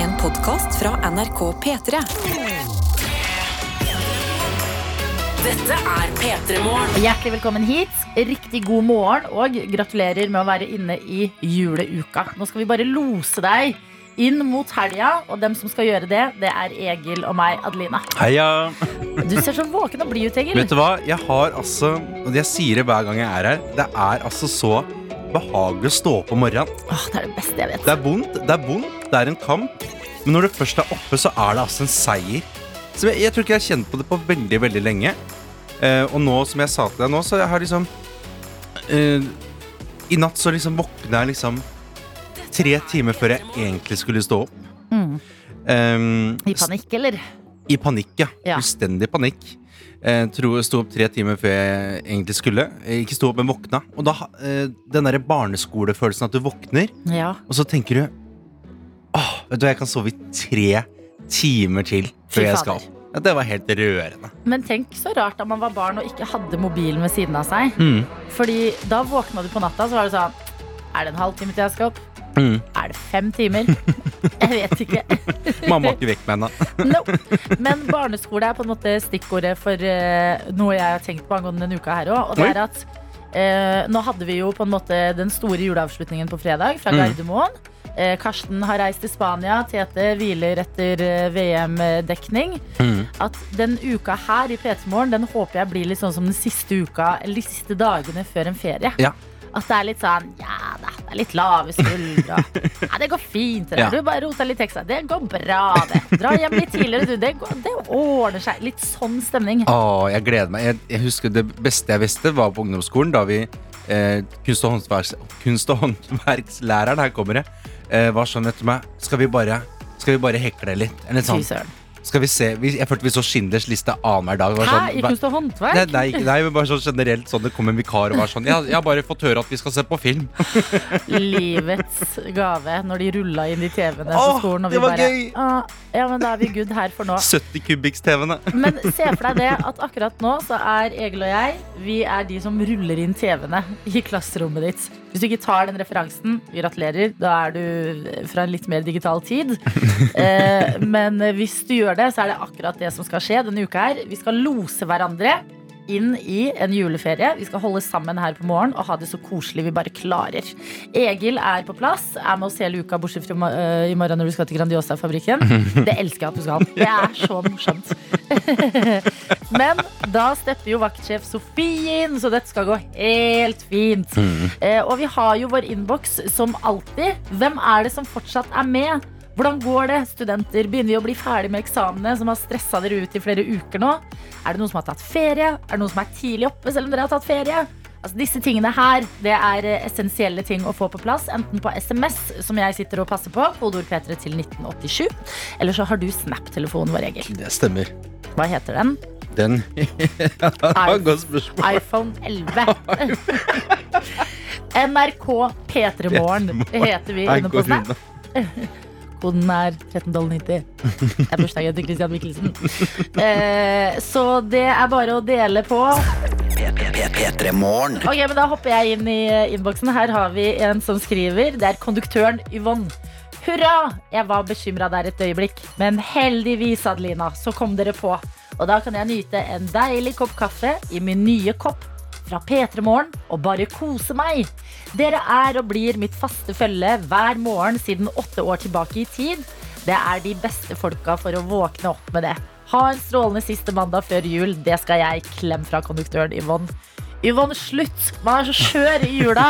En podkast fra NRK P3. Dette er P3 Morgen. Hjertelig velkommen hit. Riktig god morgen, og gratulerer med å være inne i juleuka. Nå skal vi bare lose deg inn mot helga, og dem som skal gjøre det, det er Egil og meg, Adelina. Heia! Du ser så våken og blid ut, Egil. Vet du hva? Jeg har altså Og jeg sier det hver gang jeg er her. Det er altså så behagelig å stå opp om morgenen. Åh, det er det beste jeg vet. Det er vondt, det er vondt, det er en kamp. Men når du først er oppe, så er det altså en seier. Så jeg, jeg tror ikke jeg har kjent på det på veldig, veldig lenge. Uh, og nå, som jeg sa til deg nå, så jeg har liksom uh, I natt så liksom våkna jeg liksom tre timer før jeg egentlig skulle stå opp. Mm. Um, I panikk, eller? I panikk, ja. Ja. Fullstendig panikk. Eh, tro, sto opp tre timer før jeg egentlig skulle. Jeg ikke sto opp, men våkna. Og da, eh, den derre barneskolefølelsen at du våkner, Ja. og så tenker du Åh, vet du jeg kan sove i tre timer til før jeg skal. Ja, det var helt rørende. Men tenk så rart da man var barn og ikke hadde mobilen ved siden av seg. Mm. Fordi da våkna du på natta, så var det sånn Er det en halvtime til jeg skal opp? Mm. Er det fem timer? Jeg vet ikke. Mamma har ikke vekk meg ennå. No. Men barneskole er på en måte stikkordet for uh, noe jeg har tenkt på angående denne uka her òg. Og det er at eh, nå hadde vi jo på en måte den store juleavslutningen på fredag fra Mm. Gardermoen. Eh, Karsten har reist til Spania. Tete hviler etter eh, VM-dekning. Mm. At den uka her i P3 Morgen Den håper jeg blir litt sånn som den siste uka Eller de siste dagene før en ferie. Ja. At det er litt sånn Ja da, det er litt lave skuldre. Ja, det går fint. Det. Ja. Du bare rota litt ekstra. Det går bra, det. Dra hjem litt tidligere, du. Det, går, det ordner seg. Litt sånn stemning. Åh, jeg gleder meg. Jeg, jeg husker Det beste jeg visste, var på ungdomsskolen. Da vi eh, kunst- og, håndverkslæreren, her kommer det, eh, var sånn etter meg Skal vi bare, skal vi bare hekle litt? Eller Fy sånn, søren. Skal vi se vi, Jeg følte vi så Schindlers liste annenhver dag. Hæ, sånn, ikke hva- håndverk? Nei, nei, nei, men bare sånn generelt sånn det kom en vikar og var sånn Jeg, jeg har bare fått høre at vi skal se på film. Livets gave når de rulla inn de TV-ene på skolen. Og vi bare, gøy! «Ah, ja, men da er vi good her for nå. 70 Kubikks-TV-ene. Men se for deg det at akkurat nå så er Egil og jeg Vi er de som ruller inn TV-ene i klasserommet ditt. Hvis du ikke tar den referansen, gratulerer. Da er du fra en litt mer digital tid. Eh, men hvis du gjør det, så er det akkurat det som skal skje denne uka her. Vi skal lose hverandre inn i en juleferie. Vi skal holde sammen her på morgen og ha det så koselig vi bare klarer. Egil er på plass, er med oss hele uka, bortsett fra eh, i morgen når du skal til Grandiosa-fabrikken. Det elsker jeg at du skal. Det er så morsomt. Men da stepper jo vaktsjef Sofie inn, så dette skal gå helt fint. Eh, og vi har jo vår innboks som alltid. Hvem er det som fortsatt er med? Hvordan går det? Studenter begynner vi å bli ferdig med eksamene som har stressa dere ut i flere uker nå. Er det noen som har tatt ferie? Er det noen som er tidlig oppe selv om dere har tatt ferie? Altså Disse tingene her det er eh, essensielle ting å få på plass. Enten på SMS, som jeg sitter og passer på, kodeord P3 til 1987. Eller så har du Snap-telefonen vår, Egil. Det stemmer. Hva heter den? Den Det var et godt spørsmål. iPhone 11. NRK P3 Morgen heter vi inne på Snap. Koden er 13.90. Det er bursdagen til Christian Michelsen. Eh, så det er bare å dele på. Ok, men Da hopper jeg inn i eh, innboksen. Her har vi en som skriver. Det er konduktøren Yvonne. Hurra! Jeg var bekymra der et øyeblikk, men heldigvis, Adelina, så kom dere på. Og da kan jeg nyte en deilig kopp kaffe i min nye kopp fra P3 Morgen og bare kose meg. Dere er og blir mitt faste følge hver morgen siden åtte år tilbake i tid. Det er de beste folka for å våkne opp med det. Ha en strålende siste mandag før jul. Det skal jeg klem fra konduktøren Yvonne. Yvonne, slutt! Man er så skjør i jula.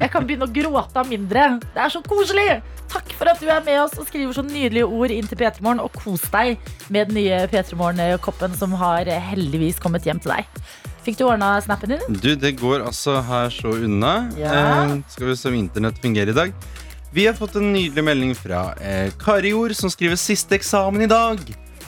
Jeg kan begynne å gråte av mindre. Det er så koselig! Takk for at du er med oss og skriver så nydelige ord inn til P3 Morgen. Og kos deg med den nye P3 Morgen-koppen som har heldigvis kommet hjem til deg. Fikk du ordna snappen din? Du, det går altså her så unna. Ja. Eh, skal vi se om internett fungerer i dag. Vi har fått en nydelig melding fra eh, Karijord, som skriver siste eksamen i dag.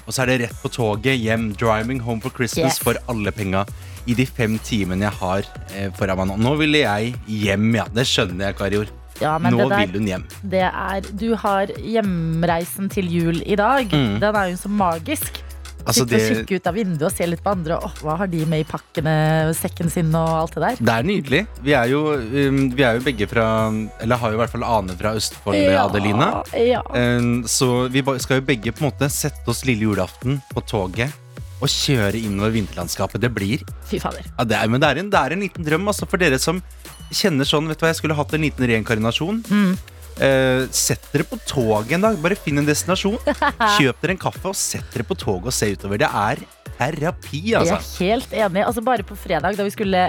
Og så er det rett på toget hjem. Driving home for Christmas Yes. for alle penga i de fem timene jeg har eh, foran meg nå. Nå ville jeg hjem, ja. Det skjønner jeg, Karijord. Ja, men Nå der, vil hun hjem. det er Du har hjemreisen til jul i dag. Mm. Den er jo så magisk. Altså, Sitte og det, kikke ut av vinduet og se litt på andre. Åh, hva har de med i pakkene, sekken sin og alt det der? det er nydelig. Vi er, jo, um, vi er jo begge fra Eller har jo i hvert fall aner fra Østfold, Adelina. Ja. Um, så vi skal jo begge på en måte sette oss lille julaften på toget og kjøre innover vinterlandskapet. Det blir Fy fader. ja, det er, Men det er, en, det er en liten drøm altså, for dere som kjenner sånn Vet du hva, jeg skulle hatt en liten reinkarnasjon. Mm. Eh, sett dere på toget en dag. Bare finn en destinasjon. Kjøp dere en kaffe og sett dere på toget og se utover. Det er terapi, Jeg altså. er helt enig. Altså Bare på fredag, da vi skulle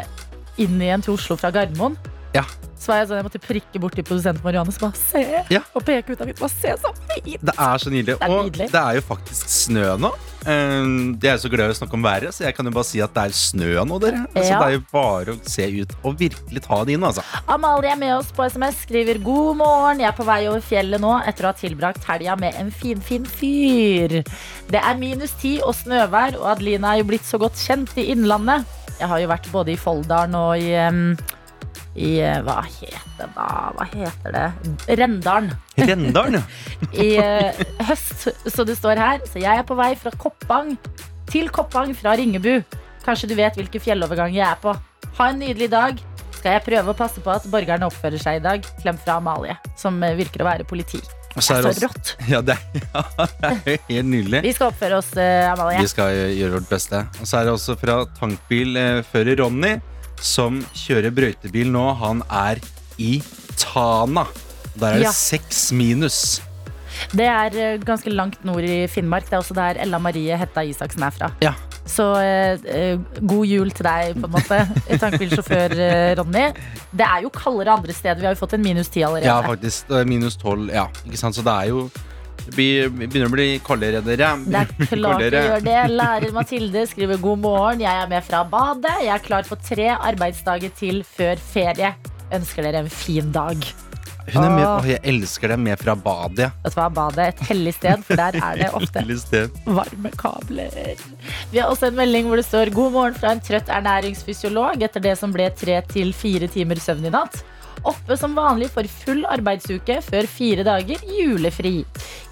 inn igjen til Oslo fra Gardermoen, Ja. Så var jeg sånn, jeg måtte prikke bort til produsent Marianne så bare se, Ja. og peke ut av vinduet. Bare se så fint! Det er så nydelig. Det er og nydelig. det er jo faktisk snø nå. Eh, jeg er så glad i å snakke om været, så jeg kan jo bare si at det er snø nå, dere. Altså, Ja. Det er jo bare å se ut og virkelig ta det inn, altså. Amalie er med oss på SMS, skriver god morgen. Jeg er på vei over fjellet nå etter å ha tilbrakt helga med en finfin fyr. Det er minus ti og snøvær, og Adelina er jo blitt så godt kjent i Innlandet. Jeg har jo vært både i Folldalen og i, em, i eh, Hva heter det da? Hva heter det? Rendalen. Rendalen, ja. i eh, høst. Så det står her. Så jeg er på vei fra Koppang til Koppang fra Ringebu. Kanskje du vet hvilken fjellovergang jeg er på. Ha en nydelig dag. Skal jeg prøve å passe på at borgerne oppfører seg i dag. Klem fra Amalie, som eh, virker å være politi. Det er Så rått. ja, det er, ja, det er helt nydelig. Vi skal oppføre oss, Amalie. Vi skal gjøre vårt beste. Og så er det også fra tankbilfører Ronny, som kjører brøytebil nå. Han er i Tana. Der er det Ja. seks minus. Det er eh, ganske langt nord i Finnmark. Det er også der Ella Marie Hetta Isaksen er fra. Ja. Så eh, eh, god jul til deg, på en måte. Tankbilsjåfør eh, Ronny. Det er jo kaldere andre steder. Vi har jo fått en minus ti allerede. Ja, faktisk. Det er minus tolv. Ja, ikke sant? Så det er jo Det begynner å bli kaldere, dere. Det er klart det gjør det. Lærer Mathilde skriver god morgen. Jeg er med fra badet. Jeg er klar for tre arbeidsdager til før ferie. Ønsker dere en fin dag. Hun er med. Åh, jeg elsker det. Med fra badet. Vet du hva, badet er et hellig sted, for der er det ofte varme kabler. Vi har også en melding hvor det står God morgen fra en trøtt ernæringsfysiolog etter det som ble tre til fire timer søvn i natt. Oppe som vanlig for full arbeidsuke før fire dager julefri.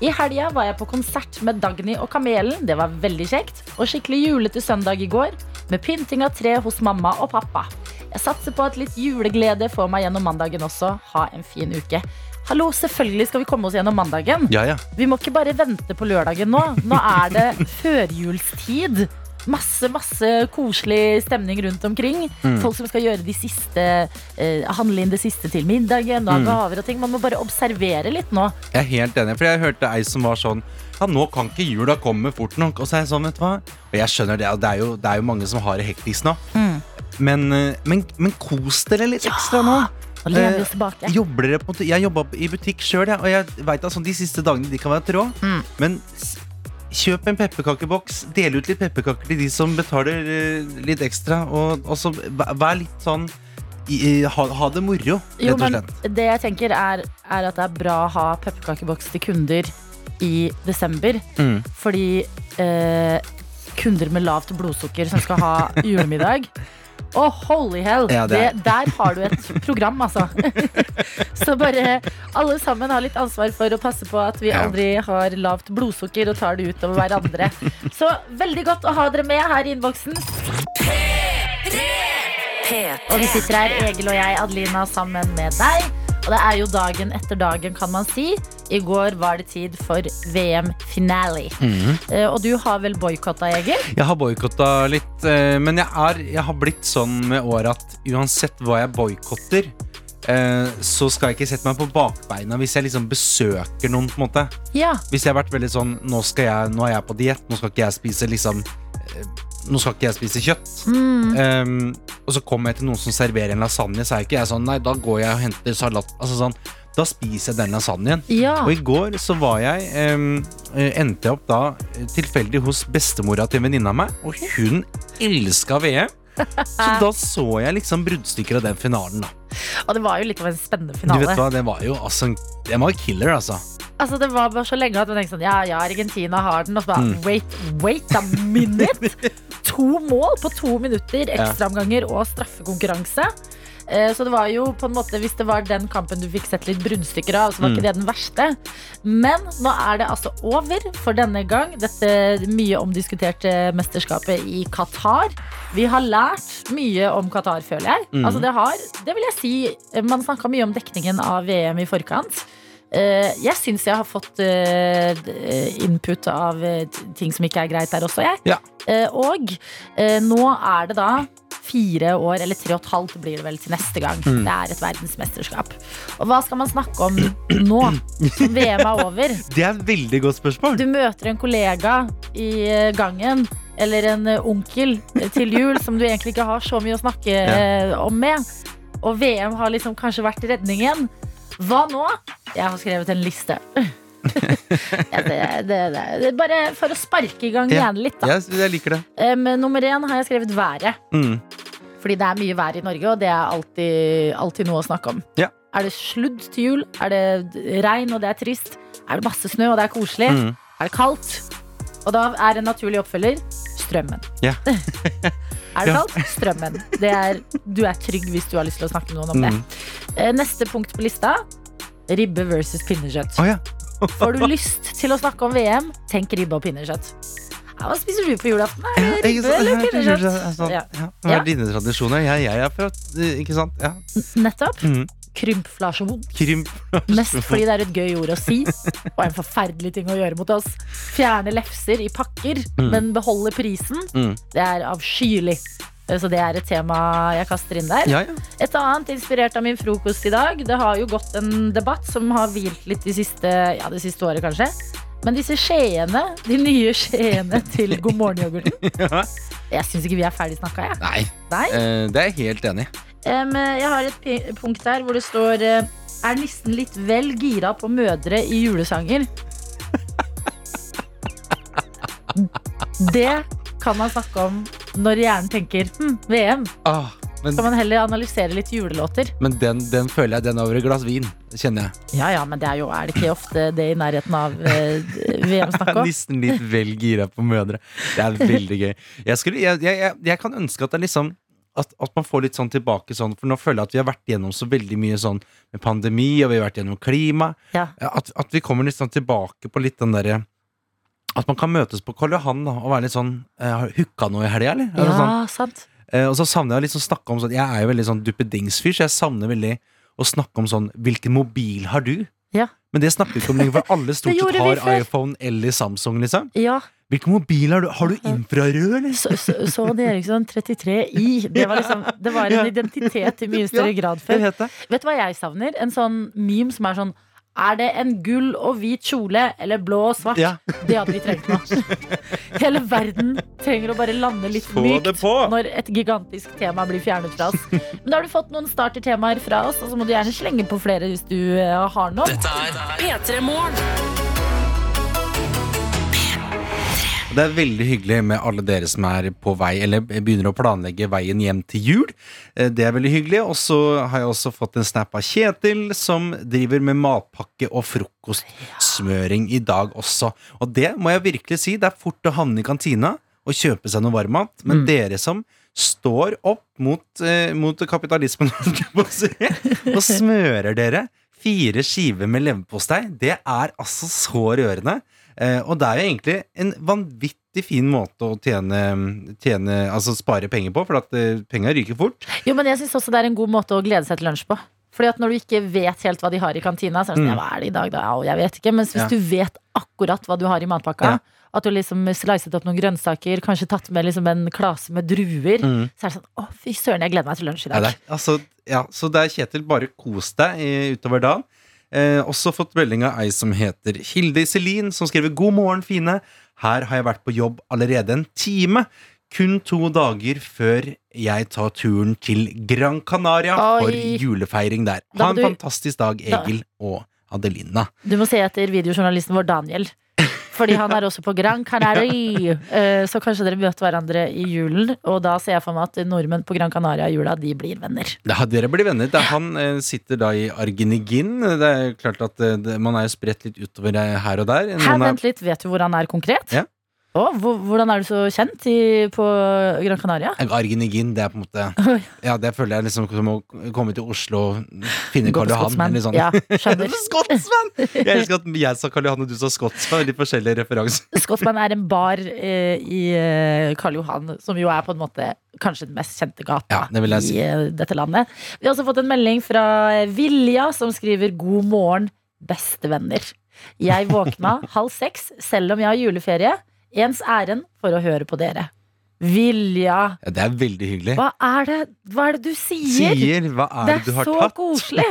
I helga var jeg på konsert med Dagny og Kamelen. Det var veldig kjekt. Og skikkelig julete søndag i går, med pynting av tre hos mamma og pappa. Jeg satser på at litt juleglede får meg gjennom mandagen også. Ha en fin uke. Hallo, selvfølgelig skal vi komme oss gjennom mandagen. Ja, ja. Vi må ikke bare vente på lørdagen nå. Nå er det førjulstid. Masse, masse koselig stemning rundt omkring. Folk som skal gjøre de siste eh, handle inn det siste til middagen. Og mm. gaver og ting. Man må bare observere litt nå. Jeg er helt enig, for jeg hørte ei som var sånn Ja, nå kan ikke jula komme fort nok. Og så er jeg sånn, vet du hva Og jeg skjønner det, og det er jo, det er jo mange som har det hektisk nå. Mm. Men, eh, men, men kos dere litt ekstra nå. Nå lener Eh, oss tilbake. Jeg jobba i butikk sjøl, og jeg vet at altså, de siste dagene de kan være trå. Mm. Men kjøp en pepperkakeboks. Del ut litt pepperkaker til de som betaler uh, litt ekstra. Og, og så vær litt sånn i, ha, ha det moro, rett og slett. det jeg tenker er, er at det er bra å ha pepperkakeboks til kunder i desember. Mm. Fordi eh, kunder med lavt blodsukker som skal ha julemiddag Å, holy hell! Ja, det det er- der har du et program, altså. Så bare alle sammen har litt ansvar for å passe på at vi Ja. aldri har lavt blodsukker og tar det ut over hverandre. Så veldig godt å ha dere med her i innboksen. Og vi sitter her, Egil og jeg, Adelina, sammen med deg. Og det er jo dagen etter dagen, kan man si. I går var det tid for VM-finale. Mhm. Eh, Og du har vel boikotta, Egil? Jeg har boikotta litt, eh, men jeg, er, jeg har blitt sånn med året at uansett hva jeg boikotter, eh, så skal jeg ikke sette meg på bakbeina hvis jeg liksom besøker noen. på en måte Ja. Hvis jeg har vært veldig sånn Nå, skal jeg, nå er jeg på diett, nå skal ikke jeg spise liksom Nå skal ikke jeg spise kjøtt. Mm. Um, og så kommer jeg til noen som serverer en lasagne, så er ikke jeg sånn Nei, da går jeg og henter salat. Altså sånn Da spiser jeg den lasagnen. ja. Og i går så var jeg eh, Endte jeg opp da eh, tilfeldig hos bestemora til en venninne av meg, og hun elska VM. Så da så jeg liksom bruddstykker av den finalen, da. Og det var jo litt av en spennende finale. Du vet hva, det var jo altså Det var killer, altså. Altså, det var bare så lenge at man tenkte sånn Ja, ja, Argentina har den. Og så bare Mm. wait, wait a minute! To mål på to minutter, ekstraomganger og straffekonkurranse. Eh, Så det var jo på en måte Hvis det var den kampen du fikk sett litt brunnstykker av, så var Mm. ikke det den verste. Men nå er det altså over for denne gang, dette mye omdiskuterte mesterskapet i Qatar. Vi har lært mye om Qatar, føler jeg. Mm. Altså det har, det vil jeg si Man snakka mye om dekningen av VM i forkant. Eh, Jeg syns jeg har fått eh, input av eh, ting som ikke er greit der også, jeg. Ja. Eh, Og eh, nå er det da fire år, eller tre og et halvt blir det vel til neste gang. Mm. Det er et verdensmesterskap. Og hva skal man snakke om nå, som VM er over? Det er et veldig godt spørsmål. Du møter en kollega i eh, gangen, eller en eh, onkel eh, til jul, som du egentlig ikke har så mye å snakke ja. om med. Og VM har liksom kanskje vært redningen. Hva nå? Jeg har skrevet en liste. ja, det, det, det, det er bare for å sparke i gang Ja. hjernen litt, da. Jeg, jeg liker det. Um, nummer én har jeg skrevet været. Mm. Fordi det er mye vær i Norge, og det er alltid, alltid noe å snakke om. Ja. Er det sludd til jul? Er det regn, og det er trist? Er det masse snø, og det er koselig? Mm. Er det kaldt? Og da er en naturlig oppfølger strømmen. Ja. er det Ja. kaldt? Strømmen. Det er, du er trygg hvis du har lyst til å snakke med noen om det. Mm. Eh, Neste punkt på lista. Ribbe versus pinnekjøtt. Oh, ja. Får du lyst til å snakke om VM, tenk ribbe og pinnekjøtt. Ja, hva spiser du på julaften? Ribbe eller er pinnekjøtt? sånn, Ja. Hva er dine tradisjoner? Jeg, jeg er fra Ikke sant? Ja. Nettopp. Mm. Krympflasjon. Krymp. Mest fordi det er et gøy ord å si, og en forferdelig ting å gjøre mot oss. Fjerne lefser i pakker, Mm. men beholde prisen. Mm. Det er avskyelig. Så det er et tema jeg kaster inn der. Ja, ja. Et annet inspirert av min frokost i dag. Det har jo gått en debatt som har hvilt litt de siste, ja, det siste året, kanskje. Men disse skjeene, de nye skjeene til God morgen-yoghurten, ja. jeg syns ikke vi er ferdig snakka, jeg. Nei, Nei. eh, det er jeg helt enig i. Jeg har et punkt der hvor det står eh, Er nissen litt vel gira på mødre i julesanger? Det kan man snakke om når hjernen tenker hm, VM. Ah, men, Kan man heller analysere litt julelåter? men den, den føler jeg den er over et glass vin, kjenner jeg. Ja ja, men det er jo er det ikke ofte det i nærheten av eh, VM snakk om? Nissen litt vel gira på mødre. Det er veldig gøy. Jeg, skulle, jeg, jeg, jeg kan ønske at det er liksom at, at man får litt sånn tilbake sånn, for nå føler jeg at vi har vært gjennom så veldig mye sånn med pandemi, og vi har vært gjennom klima. Ja. At, at vi kommer litt sånn tilbake på litt den derre At man kan møtes på Karl Johan da, og være litt sånn eh, Har du hooka noe i helga, eller? Altså sånn, Ja, sant. Eh, og så savner jeg å liksom snakke om sånn Jeg er jo veldig sånn duppedingsfyr, så jeg savner veldig å snakke om sånn Hvilken mobil har du? Ja. Men det snakker vi ikke om lenger, for alle stort sett har iPhone eller Samsung, liksom. Ja. Hvilken mobil har du? Har du infrarød, eller? Så- så- Sony Eriksson 33i. Det var, liksom, det var en identitet i mye større grad før. Vet du hva jeg savner? En sånn meme som er sånn Er det en gull og hvit kjole eller blå og svart? Ja. Det hadde vi trengt nå. Hele verden trenger å bare lande litt Få mykt når et gigantisk tema blir fjernet fra oss. Men da har du fått noen startertemaer fra oss, og så må du gjerne slenge på flere hvis du har noe. Dette er P3 Morgen. Det er veldig hyggelig med alle dere som er på vei, eller begynner å planlegge veien hjem til jul. Eh, Det er veldig hyggelig. Og så har jeg også fått en snap av Kjetil, som driver med matpakke og frokostsmøring i dag også. Og det må jeg virkelig si, det er fort å havne i kantina og kjøpe seg noe varmmat, men Mm. dere som står opp mot, eh, mot kapitalismen og smører dere fire skiver med leverpostei, det er altså så rørende. Eh, og det er jo egentlig en vanvittig fin måte å tjene, tjene altså spare penger på, for at eh, penga ryker fort. Jo, men jeg syns også det er en god måte å glede seg til lunsj på. Fordi at når du ikke vet helt hva de har i kantina, så er det sånn, Mm. ja, hva er det i dag da? Ja, jeg vet ikke. Mens hvis Ja. du vet akkurat hva du har i matpakka, Ja. at du liksom slicet opp noen grønnsaker, kanskje tatt med liksom en klase med druer, Mm. så er det sånn, å fy søren, jeg gleder meg til lunsj i Ja, dag. det er, altså, ja, så det er Kjetil, bare kos deg utover dagen. Eh, også fått melding av ei som heter Hilde Iselin, som skriver 'God morgen, fine'. Her har jeg vært på jobb allerede en time. Kun to dager før jeg tar turen til Gran Canaria for julefeiring der. Ha en du- fantastisk dag, Egil og Adelina. Du må se etter videojournalisten vår Daniel. Fordi han er også på Gran Canaria. Eh, Så kanskje dere møter hverandre i julen. Og da ser jeg for meg at nordmenn på Gran Canaria i jula, de blir venner. Ja, dere blir venner. Er han eh, sitter da i Argenigin. Det er klart at eh, man er spredt litt utover her og der. Her, er, vent litt, vet du hvor han er konkret? Ja. Å, hvor- hvordan er du så kjent i, på Gran Canaria? Argenigin, det er på en måte Ja, det føler jeg liksom som å komme til Oslo og finne Gå Karl Johan. Scotsman. Eller sånn. Ja, skjønner. Scotsman! Jeg elsker at jeg sa Karl Johan og du sa Skotsmann. Litt forskjellige referanser. Scotsman er en bar eh, i eh, Karl Johan, som jo er på en måte kanskje den mest kjente gata Ja, det vil jeg si. i eh, dette landet. Vi har også fått en melding fra Vilja, som skriver 'God morgen, bestevenner'. Jeg våkna halv seks, selv om jeg har juleferie. Ens ærend for å høre på dere. Vilja, Ja, det er veldig hyggelig. hva er det, hva er det du sier? Sier, hva er Det det, er du har så tatt? koselig!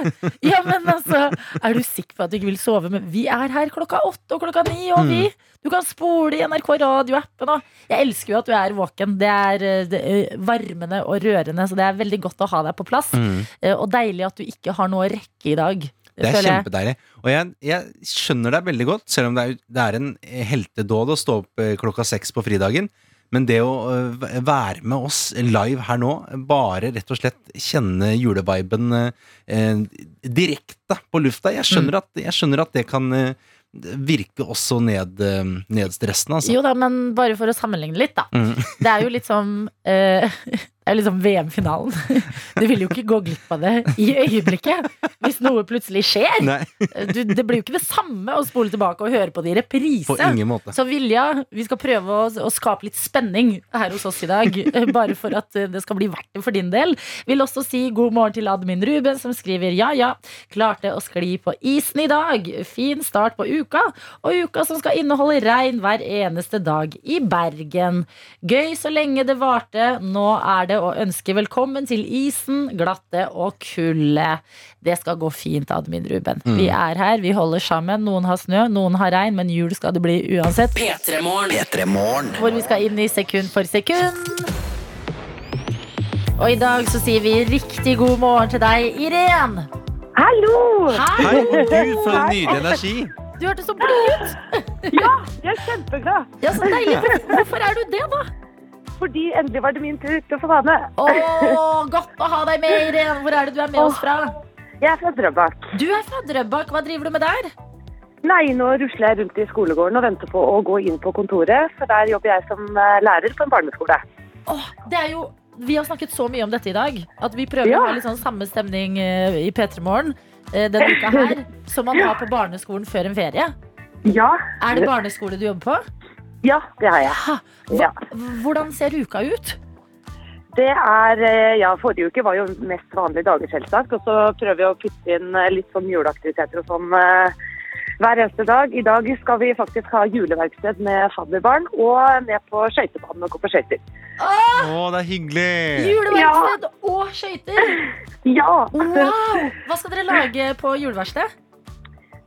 Ja, men altså, Er du sikker på at du ikke vil sove? Men vi er her klokka åtte og klokka ni, og vi Du kan spole i NRK Radio-appen. Og jeg elsker jo at du er våken. Det er, eh, det er varmende og rørende, så det er veldig godt å ha deg på plass. Mm. Eh, Og deilig at du ikke har noe å rekke i dag. Det er kjempedeilig. Og jeg, jeg skjønner deg veldig godt, selv om det er, det er en heltedåd å stå opp eh, klokka seks på fridagen. Men det å eh, være med oss live her nå, bare rett og slett kjenne juleviben eh, direkte på lufta Jeg skjønner, at, jeg skjønner at det kan eh, virke også ned, eh, nedstressende, altså. Jo da, men bare for å sammenligne litt, da. Mm. Det er jo litt som eh, liksom VM-finalen. Du vil jo ikke gå glipp av det i øyeblikket hvis noe plutselig skjer. Du, det blir jo ikke det samme å spole tilbake og høre på det i reprise. på ingen måte. Så Vilja, vi skal prøve å, å skape litt spenning her hos oss i dag. eh, Bare for at eh, det skal bli verdt det for din del. Vil også si god morgen til admin Ruben, som skriver ja ja, klarte å skli på isen i dag. Fin start på uka, og uka som skal inneholde regn hver eneste dag i Bergen. Gøy så lenge det varte. Nå er det å ønske velkommen til isen, glatte og kulde. Det skal gå fint, admin Ruben. Vi er her, vi holder sammen. Noen har snø, noen har regn, men jul skal det bli uansett. P3 Morgen. P3 Morgen. Hvor vi skal inn i sekund for sekund. Og i dag så sier vi riktig god morgen til deg, Irén. Hallo! Hei! Herregud, for en nydelig energi! Du hørtes så blid ut. Ja, jeg er kjempeglad. Ja, så deilig. Hvorfor er du det, da? Fordi endelig var det min tur til å få være med. Å, godt å ha deg med, Irene. Hvor er det du er med oss fra? Jeg er fra Drøbak. Du er fra Drøbak. Hva driver du med der? Nei, nå rusler jeg rundt i skolegården og venter på å gå inn på kontoret, for der jobber jeg som eh, lærer på en barneskole. Åh, det er jo Vi har snakket så mye om dette i dag at vi prøver Ja. å ha litt sånn samme stemning eh, i P3 Morgen eh, denne uka her som man har på barneskolen før en ferie. Ja, Er det barneskole du jobber på? Ja, det har jeg. Ha, hva, Ja. Hvordan ser uka ut? Det er, eh, ja, Forrige uke var jo mest vanlige dager, selvsagt. Og så prøver vi å putte inn eh, litt sånn juleaktiviteter og sånn eh, hver eneste dag. I dag skal vi faktisk ha juleverksted med fadderbarn og ned på skøytebanen og gå på skøyter. Å, det er hyggelig! Juleverksted og skøyter! Ja! Wow! Hva skal dere lage på juleverksted?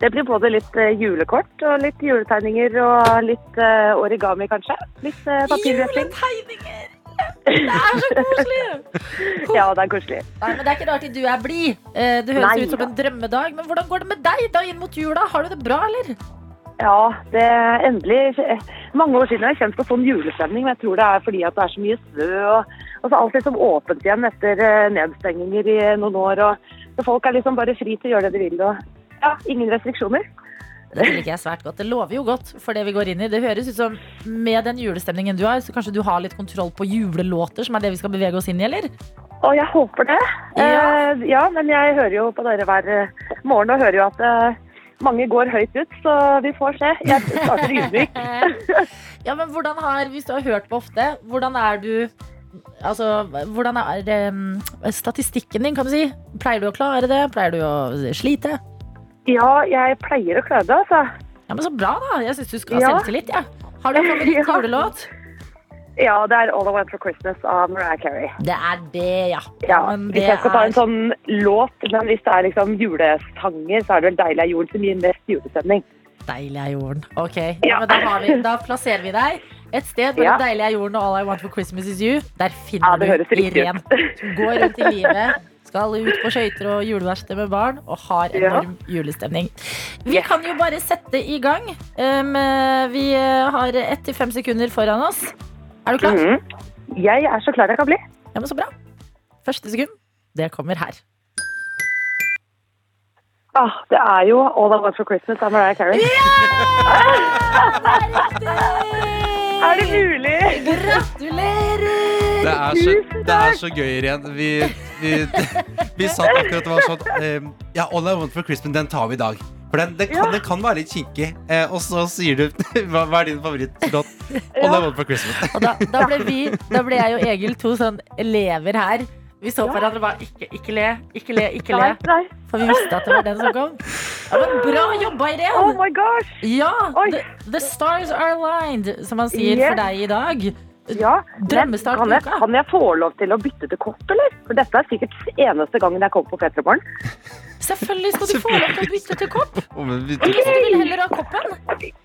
Det blir både litt eh, julekort og litt juletegninger og litt eh, origami, kanskje. Litt uh, papirretting. Juletegninger! Det er så koselig! Ja, det er koselig. Nei, men Det er ikke rart du er blid. Eh, Det høres Nei ut som en drømmedag. Men hvordan går det med deg da inn mot jula? Har du det bra, eller? Ja, det er endelig eh, Mange år siden har jeg kjent på sånn julestemning, men jeg tror det er fordi at det er så mye snø. Og, og så alt liksom åpent igjen etter eh, nedstenginger i noen år. Og, så folk er liksom bare fri til å gjøre det de vil. Og ja, ingen restriksjoner. Det liker jeg svært godt. Det lover jo godt for det vi går inn i. Det høres ut som med den julestemningen du har, så kanskje du har litt kontroll på julelåter, som er det vi skal bevege oss inn i, eller? Å, jeg håper det. Ja. Eh, ja, men jeg hører jo på dere hver eh, morgen og hører jo at eh, mange går høyt ut, så vi får se. Jeg starter ydmyk. Ja, men hvordan har, Hvis du har hørt på ofte, hvordan er du Altså, hvordan er um, statistikken din, kan du si? Pleier du å klare det? Pleier du å slite? Ja, jeg pleier å klare det, altså. Ja, men Så bra, da. Jeg syns du skal ha Ja. selvtillit. Ja. Har du en favoritt Ja. det er All I Want for Christmas av Mariah Carey. Det er det, ja. Ja, hvis jeg skal ta en sånn låt, men hvis det er liksom julesanger, så er det vel Deilig er jorden som gir mest julestemning. Deilig er jorden. Ok, ja. Da, har vi, da plasserer vi deg et sted mellom Ja. Deilig er jorden og All I Want for Christmas is you. Der finner du ut. Som går rundt i livet, skal ut på skøyter og juleverksted med barn og har Ja. enorm julestemning. Vi Yes. kan jo bare sette i gang. Um, vi eh, har ett til fem sekunder foran oss. Er du klar? Mhm. Jeg er så klar jeg kan bli. Ja, men Så bra. Første sekund, det kommer her. Ah, det er jo All I Want for Christmas av Mariah Carey. Er det mulig? Gratulerer! Det er så, det er så gøy, Irén. Vi, vi, vi satt akkurat og var sånn eh, Ja, All I Want for Christmas, den tar vi i dag. For den, den, kan, Ja. den kan være litt kinkig. Eh, og så sier du hva, hva er din favorittlåt? All I Want for Christmas. Og da, da, ble vi, da ble jeg og Egil to sånn elever her. Vi så på hverandre og bare ikke, ikke le, ikke le, ikke le. Nei, nei. For vi visste at det var den som kom. Ja, men Bra jobba, Oh my gosh. Ja, the, the stars are aligned, som man sier Yes. for deg i dag. Ja, Drømmestart kan jeg, kan jeg få lov til å bytte til kopp, eller? For dette er sikkert eneste gangen jeg kommer på Petremorgen. Selvfølgelig skal du få lov til å bytte til kopp. Men vi- Hvis du vil heller ha koppen.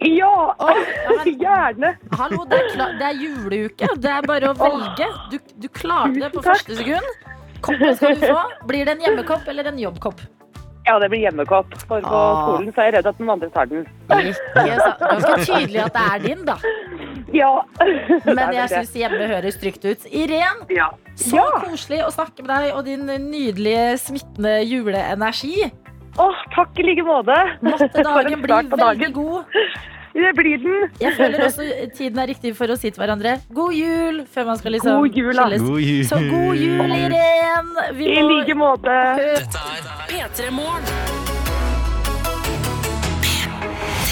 Ja! oh, ja, men, Gjerne. hallo, det er, klar, det er juleuke. Det er bare å velge. Du, du klarte det på første sekund. Koppen skal du få. Blir det en hjemmekopp eller en jobbkopp? Ja, det blir hjemmekopp. For på Ah. skolen så er jeg redd at noen andre tar den. Ganske tydelig at det er din, da. Ja. Men jeg syns hjemme høres trygt ut. Irén, Ja. så Ja. koselig å snakke med deg og din nydelige, smittende juleenergi. Åh, takk i like måte. Måtte dagen bli veldig dagen. god. Det blir den. Jeg føler også tiden er riktig for å si til hverandre god jul før man skal liksom God jul, skilles. God jul. Så god jul, Irén! I like måte. Dette er P3 Morgen.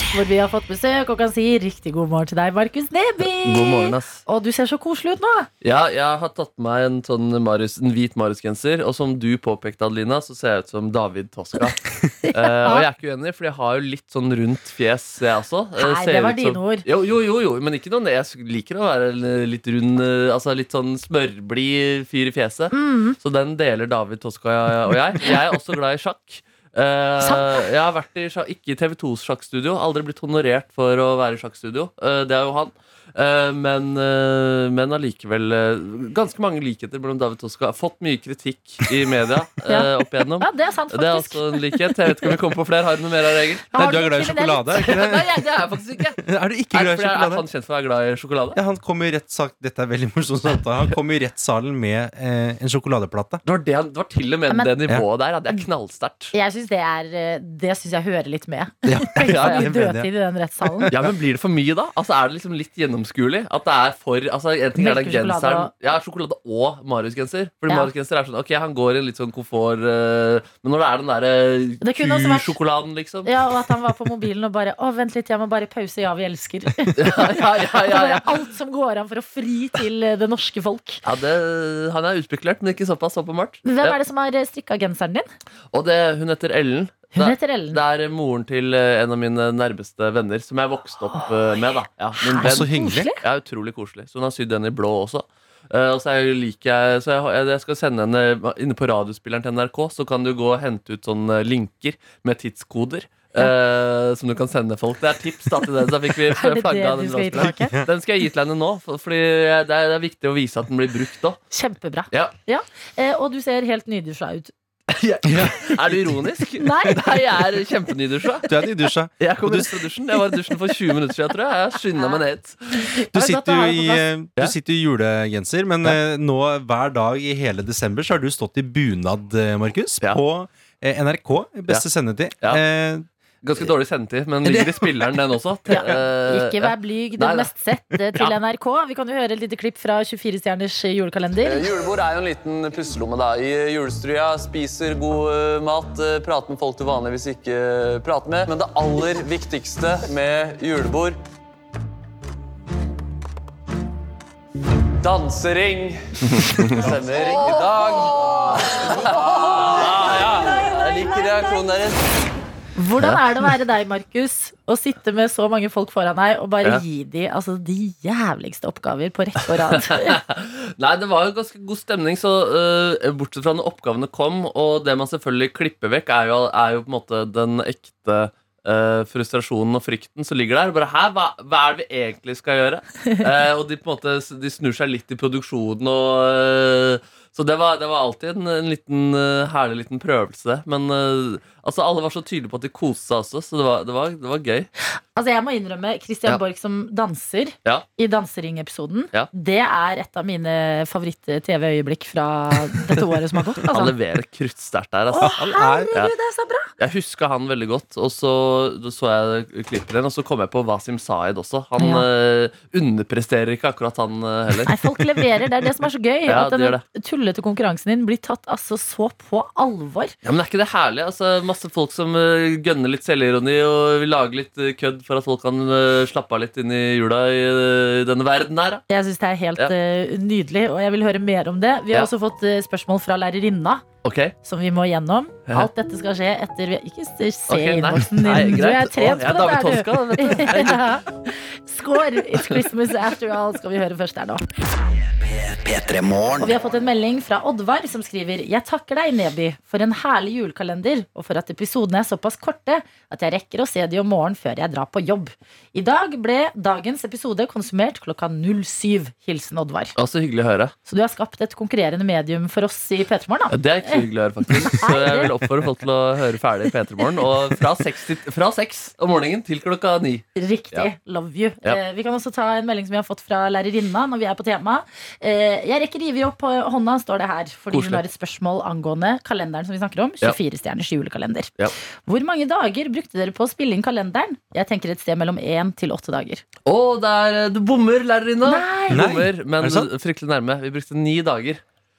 Hvor vi har fått besøk og kan si riktig god morgen til deg, Markus Neby. God morgen, ass. Og du ser så koselig ut nå. Ja, jeg har tatt på meg en, sånn Marius, en hvit Marius-genser, og som du påpekte, Adelina, så ser jeg ut som David Toska. Eh, og jeg er ikke uenig, for jeg har jo litt sånn rundt fjes, jeg også. Eh, Nei, ser det var dine som- ord. Jo, jo, jo, jo, men ikke noe Jeg liker å være litt rund, eh, altså litt sånn smørblid fyr i fjeset. Mm. Så den deler David Toska og jeg. Jeg er også glad i sjakk. Sant. jeg har vært i ikke i TV2s sjakkstudio. Aldri blitt honorert for å være i sjakkstudio. Uh, det er jo han. Eh, men, uh, men allikevel eh, ganske mange likheter mellom David Toska. Fått mye kritikk i media Ja. eh, opp igjennom. Ja, det er sant, faktisk. Det er altså også en likhet. Jeg vet ikke om vi kommer på flere. Har du noe mer av regel? Nei, du er glad i sjokolade? Er, ikke det? Nei, det er jeg faktisk ikke. er du ikke glad i er sjokolade? han kjent for å være glad i sjokolade? Ja, han kom i rettssak Dette er veldig morsomt. samtale. Han kom i rettssalen med eh, en sjokoladeplate. Det var, det, det var til og med Ja, men- det nivået der. Ja, det er knallsterkt. Jeg syns det er eh, Det synes jeg hører litt med. Ja, ja, ja, ja, dødtid i den rettssalen. Ja, men Blir det for mye da? Altså Er det liksom litt gjennomskuelig? At det er for altså, En ting er den genseren Ja, sjokolade og Marius-genser. Fordi Ja. Marius-genser er sånn Ok, han går i en litt sånn komfort uh, Men når det er den derre uh, kunne også kusjokoladen, liksom Ja, Og at han var på mobilen og bare Å, vent litt, jeg må bare pause. Ja, vi elsker. Ja, ja, ja, ja, ja. Alt som går an for å fri til eh, det norske folk. ja det, Han er utspekulert, men ikke såpass åpenbart. Hvem er det som har strikka genseren din? Og det, hun heter Ellen. Hun Det- heter Ellen. Det er moren til eh, en av mine nærmeste venner, som jeg vokste opp eh, med. da ja, min Å, så hyggelig. Ja, utrolig koselig. Så hun har sydd den i blå også. Uh, og så jeg, liker jeg, så jeg, jeg skal sende henne inne på radiospilleren til NRK, så kan du gå og hente ut sånne linker med tidskoder. Uh, som du kan sende folk. Det er tips da til den. Så fikk vi flagga den skal? Den skal jeg gi til henne nå, for, fordi det er, det er viktig å vise at den blir brukt òg. Kjempebra. Ja. Eh, og du ser helt nydusja ut. Er du ironisk? Nei. Nei, jeg er kjempenydusja. Du er nydusja. Jeg kom du- rett fra dusjen. Jeg var i dusjen for 20 minutter siden, tror jeg. Jeg skynda meg ned hit. Du er sitter jo i, eh, du Ja. sitter i julegenser, men ja. nå hver dag i hele desember så har du stått i bunad, eh, Markus, Ja. på eh, NRK. Beste sendetid. Eh, Ganske dårlig sendetid, men ligger i spilleren, den også. Ja. Eh, Ikke vær blyg. Den nei. mest sette til NRK. Vi kan jo høre et lite klipp fra 24-stjerners julekalender. Eh, Julebord er jo en liten pusselomme, da. i julestrua. Spiser god eh, mat, eh, prater med folk du vanligvis ikke eh, prater med. Men det aller viktigste med julebord Dansering. Stemmer. I dag ah, ja. Jeg liker reaksjonen deres. Hvordan er det å være deg, Markus, og sitte med så mange folk foran deg og bare Ja. gi de altså, de jævligste oppgaver på rekke og rad? Nei, det var jo ganske god stemning, så uh, bortsett fra når oppgavene kom, og det man selvfølgelig klipper vekk, er jo, er jo på en måte den ekte uh, frustrasjonen og frykten som ligger der. Bare, Hæ, hva, hva er det vi egentlig skal gjøre? Uh, og de på en måte De snur seg litt i produksjonen og Så det var, det var alltid en, en liten herlig liten prøvelse. Men Altså Alle var så tydelige på at de koste seg også, så det var, det var, det var gøy. Altså jeg må innrømme Christian Ja. Borch som danser Ja. i Dansering-episoden. Ja. Det er et av mine favoritt-TV-øyeblikk fra dette året som har gått. Han Altså. leverer kruttsterkt der. Altså. Å, er, herregud, det er så bra! Jeg huska han veldig godt, og så så jeg klippet igjen, og så kom jeg på Wasim Saeed også. Han eh, underpresterer ikke akkurat, han uh, heller. Nei, folk leverer. Det er det som er så gøy. At den tullete konkurransen din blir tatt altså så på alvor. Ja, men Er ikke det herlig? Altså, masse folk som uh, gønner litt selvironi og vil lage litt eh, kødd for at folk kan eh, slappe av litt inn i jula i eh, denne verden her. Da. Jeg syns det er helt Ja. eh, nydelig, og jeg vil høre mer om det. Vi har Ja. også fått eh, spørsmål fra lærerinna. Okay. Som vi må gjennom. Alt dette skal skje etter Ikke se okay, innboksen din. Du er greit. Å, trent jeg er på dette, Skår! Du. du. Score! It's Christmas after all, skal vi høre først her nå. Og vi har fått en melding fra Oddvar som skriver Jeg takker deg, Neby, for en herlig julekalender, og for at episodene er såpass korte at jeg rekker å se de om morgenen før jeg drar på jobb. I dag ble dagens episode konsumert klokka 07. Hilsen Oddvar. Å, Så hyggelig å høre. Så du har skapt et konkurrerende medium for oss i P3 Morgen, Ja. Det er ikke så hyggelig å høre, faktisk. Så jeg vil oppfordre folk til å høre ferdig P3 Morgen. Og fra seks, til, fra seks om morgenen til klokka ni. Riktig. Ja. Love you. Ja. Eh, vi kan også ta en melding som vi har fått fra lærerinna når vi er på tema. Eh, jeg rekker rive opp på hånda, står det her, fordi Korslig. hun har et spørsmål angående kalenderen som vi snakker om. Ja. 24 stjerners julekalender. Ja. Hvor mange dager brukte dere på å spille inn kalenderen? Jeg tenker et sted mellom én til åtte dager. Å, der, er du bommer, Nei. bommer, men Er det fryktelig nærme. Vi brukte ni dager.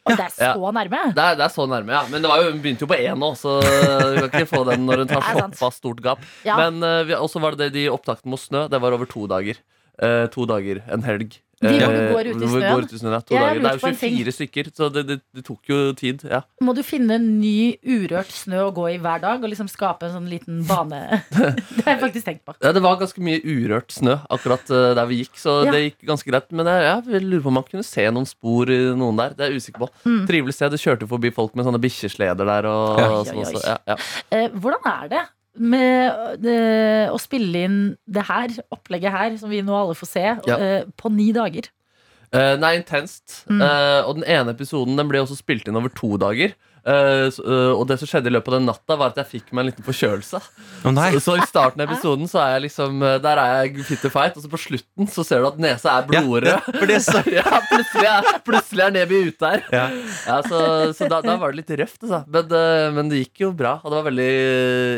Ja. det er så Ja. nærme. Det er, det er så nærme, ja. Men det var jo, hun begynte jo på én nå, så du kan ikke få den når hun tar Det såpass stort gap. Ja. Men uh, også var det det de opptaktene mot snø. Det var over to dager. Uh, to dager, en helg. De hvor du går ut i snøen? går ut i snøen, ja. To dager. Det er jo 24 stykker, så det, det, det tok jo tid. Ja. Må du finne ny urørt snø å gå i hver dag, og liksom skape en sånn liten bane? det har jeg faktisk tenkt på. Ja, det var ganske mye urørt snø akkurat eh, der vi gikk, så Ja. det gikk ganske greit. Men jeg, jeg lurer på om man kunne se noen spor i noen der. Det er jeg usikker på. Mm. Trivelig sted. Du kjørte forbi folk med sånne bikkjesleder der. Og, Ja. og sånn. Eh, hvordan er det med det, å spille inn det her, opplegget her, som vi nå alle får se, Ja. uh, på ni dager? Uh, nei, intenst. Mm. Uh, og den ene episoden den ble også spilt inn over to dager. Eh, eh, og det som skjedde i løpet av den natta, var at jeg fikk meg en liten forkjølelse. Oh, nei. Så, så i starten av episoden så er jeg liksom eh, Der er jeg fit to fight, og så på slutten så ser du at nesa er blodrød. Ja, så ja, plutselig er, plutselig er Neby ute her. ja. Ja, så så da, da var det litt røft, altså. men, men det gikk jo bra. Og det var veldig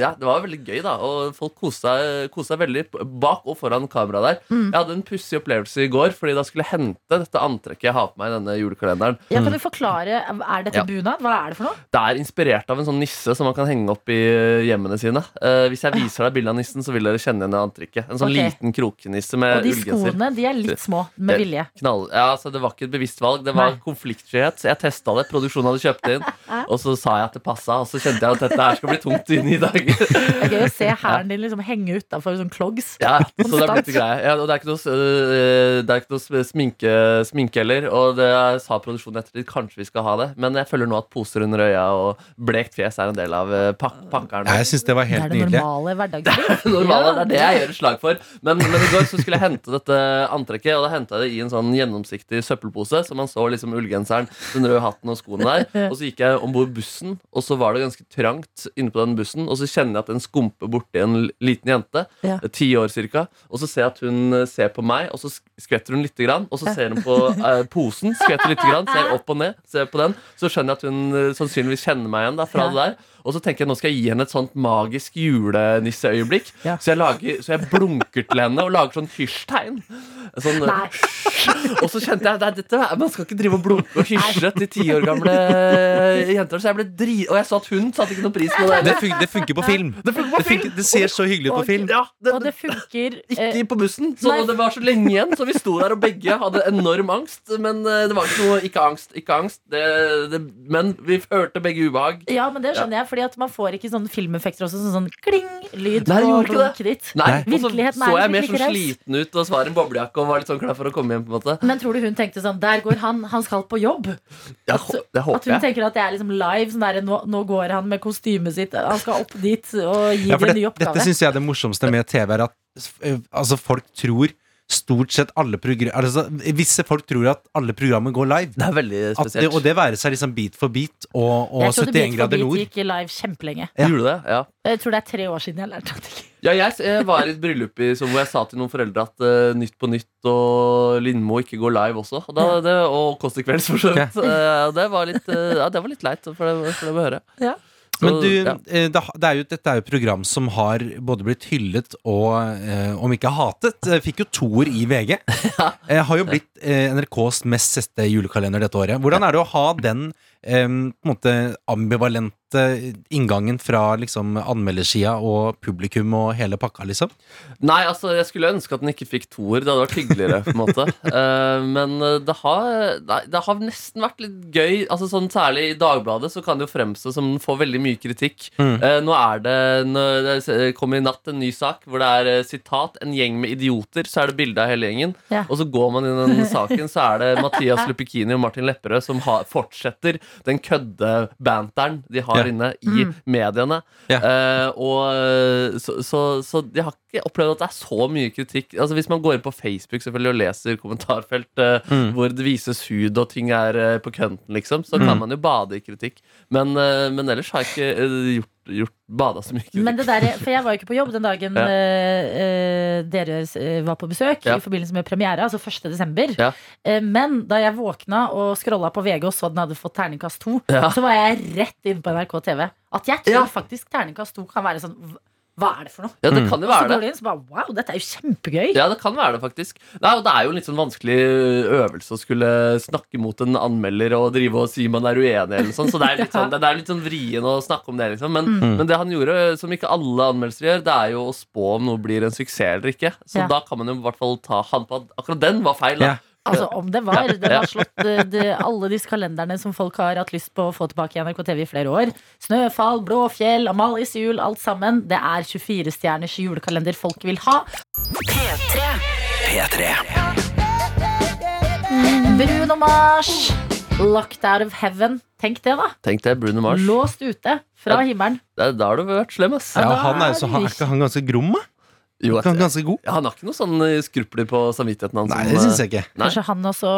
Ja, det var veldig gøy, da. Og folk koste seg, veldig bak og foran kamera der. Mm. Jeg hadde en pussig opplevelse i går, fordi da skulle jeg hente dette antrekket jeg har på meg i denne julekalenderen. Ja, kan du forklare, Er dette Ja. bunad? Hva er det for noe? Det er inspirert av en sånn nisse som man kan henge opp i eh, hjemmene sine. Uh, hvis jeg viser deg bildet av nissen, så vil dere kjenne igjen det antrekket. En sånn okay. liten krokenisse med Og de skoene de er litt små, med vilje. Knall. Ja, altså, det var ikke et bevisst valg. Det var Nei. konfliktskyhet. Så jeg testa det. Produksjonen hadde kjøpt det inn. Og så sa jeg at det passa, og så kjente jeg at dette her skal bli tungt i dag. Det er gøy å se hæren din liksom henge utafor sånn clogs. Ja, så det er blitt greie. Ja, og det er ikke noe, øh, det er ikke noe sminke, sminke heller. Og det sa produksjonen etter kanskje vi skal ha det. Men jeg føler nå at poser under øya og blekt fjes er en del av øh, pak pakkeren. Ja, jeg syns det var helt nydelig. Det er det normale hverdagsliv. Normale, det er det jeg gjør et slag for. Men, men i går så skulle jeg hente dette antrekket, og da henta jeg det i en sånn gjennomsiktig søppelpose. Så man så liksom ullgenseren, den røde hatten og skoene der. Og så gikk jeg om bord bussen, og så var det ganske trangt inne på den bussen. Og så kjenner jeg at den skumper borti en liten jente, Ja. eh, ti år cirka. Og så ser jeg at hun eh, ser på meg, og så skvetter hun lite grann. Og så ser hun på eh, posen, skvetter lite grann, ser opp og ned, ser på den. Så skjønner jeg at hun eh, sannsynligvis kjenner meg igjen da, fra Ja. det der. Og så tenker jeg nå skal jeg gi henne et sånt magisk julenisseøyeblikk. Ja. Så, jeg lager, så jeg blunker til henne og lager sånn hysj-tegn. Sånn, og så kjente jeg dette, Man skal ikke drive og blunke og hysje til ti år gamle jenter. Så jeg ble dri... Og jeg så at hun satte ikke noe pris på det. Det, fun det funker på film. Det funker på Det, funker, det ser så hyggelig ut på film. Ja, det, Og det funker ikke eh, på bussen. Så nei. det var så lenge igjen, så vi sto der og begge hadde enorm angst. Men eh, det var ikke noe Ikke angst, ikke angst. Det, det, men vi hørte begge ubehag. Ja, men det skjønner jeg, fordi at man får ikke sånne filmeffekter også, sånn, sånn kling-lyd Nei, på blunket ditt. Nei, og så så er jeg mer sånn sliten ut og var en boblejakke og var litt sånn klar for å komme hjem. på en måte Men tror du hun tenkte sånn Der går han, han skal på jobb. Jeg, At- Det At hun jeg. tenker at det er liksom live. Sånn der, nå, nå går han med kostymet sitt, han skal opp dit og gi Ja, dem en ny oppgave. dette syns jeg er det morsomste med TV, er at eh, altså, folk tror stort sett alle program altså, Visse folk tror at alle programmer går live. Det er veldig spesielt det, og det være seg liksom Beat for beat og, og Jeg trodde 71 Beat for grader Beat gikk live kjempelenge. Ja. Gjorde det? Ja. Jeg tror det er tre år siden jeg lærte at det Ja, jeg, jeg var i et bryllup i, hvor jeg sa til noen foreldre at uh, Nytt på Nytt og Lindmo ikke går live også. Og, da, det, og Kåss til kvelds, for så vidt. Uh, det, var litt, eh, ja, det var litt leit for det, for det å høre. Ja. Så, Men du, ja. eh, det, er jo, dette er jo et program som har både blitt hyllet og, eh, om ikke hatet, eh, fikk jo toer i VG. Eh, har jo blitt eh, NRKs mest sette julekalender dette året. Hvordan er det å ha den eh, på en måte ambivalente inngangen fra liksom anmeldersida og publikum og hele pakka, liksom? Nei, altså, jeg skulle ønske at den ikke fikk toer. Det hadde vært hyggeligere. på en måte Eh, Men eh, det har, det har nesten vært litt gøy. Altså sånn Særlig i Dagbladet så kan det jo fremstå som den får veldig mye kritikk. Mm. Eh, nå er det Det kommer i natt en ny sak hvor det er eh, sitat 'En gjeng med idioter'. Så er det bilde av hele gjengen. Ja. Og så går man inn i den saken, så er det Mathias Lupikini og Martin Lepperød som har, fortsetter den kødde banteren de har Ja. inne i mediene. Ja. Uh, og så, så, så jeg har ikke opplevd at det er så mye kritikk. Altså Hvis man går inn på Facebook selvfølgelig og leser kommentarfelt uh, Mm. hvor det vises hud og ting er uh, på kønten, liksom, så kan Mm. man jo bade i kritikk. Men, eh, men ellers har jeg ikke eh, gjort, gjort bada så mye. Men det der, for jeg var jo ikke på jobb den dagen Ja. eh, eh, dere eh, var på besøk Ja. i forbindelse med premiere, altså 1. desember. Ja. Men da jeg våkna og scrolla på VG og så den hadde fått terningkast 2, Ja. så var jeg rett inn på NRK TV. At jeg tror faktisk terningkast 2 kan være sånn hva- er det for noe? Ja, det Mm. kan jo være det. inn så bare wow, dette er jo kjempegøy. Ja, det kan være det, faktisk. Nei, og Det er jo en litt sånn vanskelig øvelse å skulle snakke mot en anmelder og drive og si man er uenig, eller sånn. Så det er litt sånn, det er litt sånn vrien å snakke om det, liksom. Men, Mm. men det han gjorde, som ikke alle anmeldelser gjør, det er jo å spå om noe blir en suksess eller ikke. Så Ja. da kan man jo i hvert fall ta han på at akkurat den var feil. Da. Ja. Altså om det var. Det Ja. har slått eh, de, alle disse kalenderne som folk har hatt lyst på å få tilbake i NRK TV i flere år. Snøfall, Blåfjell, Amalies jul, alt sammen. Det er 24-stjerners julekalender folk vil ha. Bruno Mars, 'Locked Out of Heaven'. Tenk det, da. Tenk det, Bruno Mars. Låst ute fra Ja. himmelen. Det er- Da har du vært slem, ass. Ja, han er, så, han, er ikke han ganske grom, da? Jo, jeg, Han ganske god? ja, han har ikke noe sånn eh, skrupler på samvittigheten hans. Nei, det eh, jeg ikke. Nei. Kanskje han også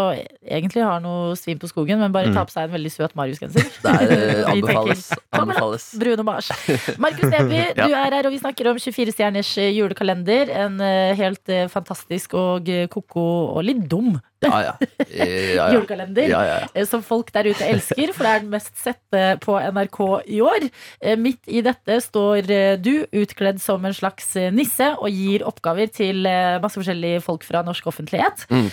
egentlig har noe svin på skogen, men bare Mm. tar på seg en veldig søt Marius-genser. Det er, eh, anbefales. anbefales. Bruno Mars. Markus Neby, Ja. du er her, og vi snakker om 24-stjerners eh, julekalender. En helt fantastisk og ko-ko og litt dum Ja, ja. Julekalender. eh, Som folk der ute elsker, for det er den mest sette på NRK i år. Eh, Midt i dette står eh, du utkledd som en slags nisse og gir oppgaver til masse forskjellige folk fra norsk offentlighet. Mm.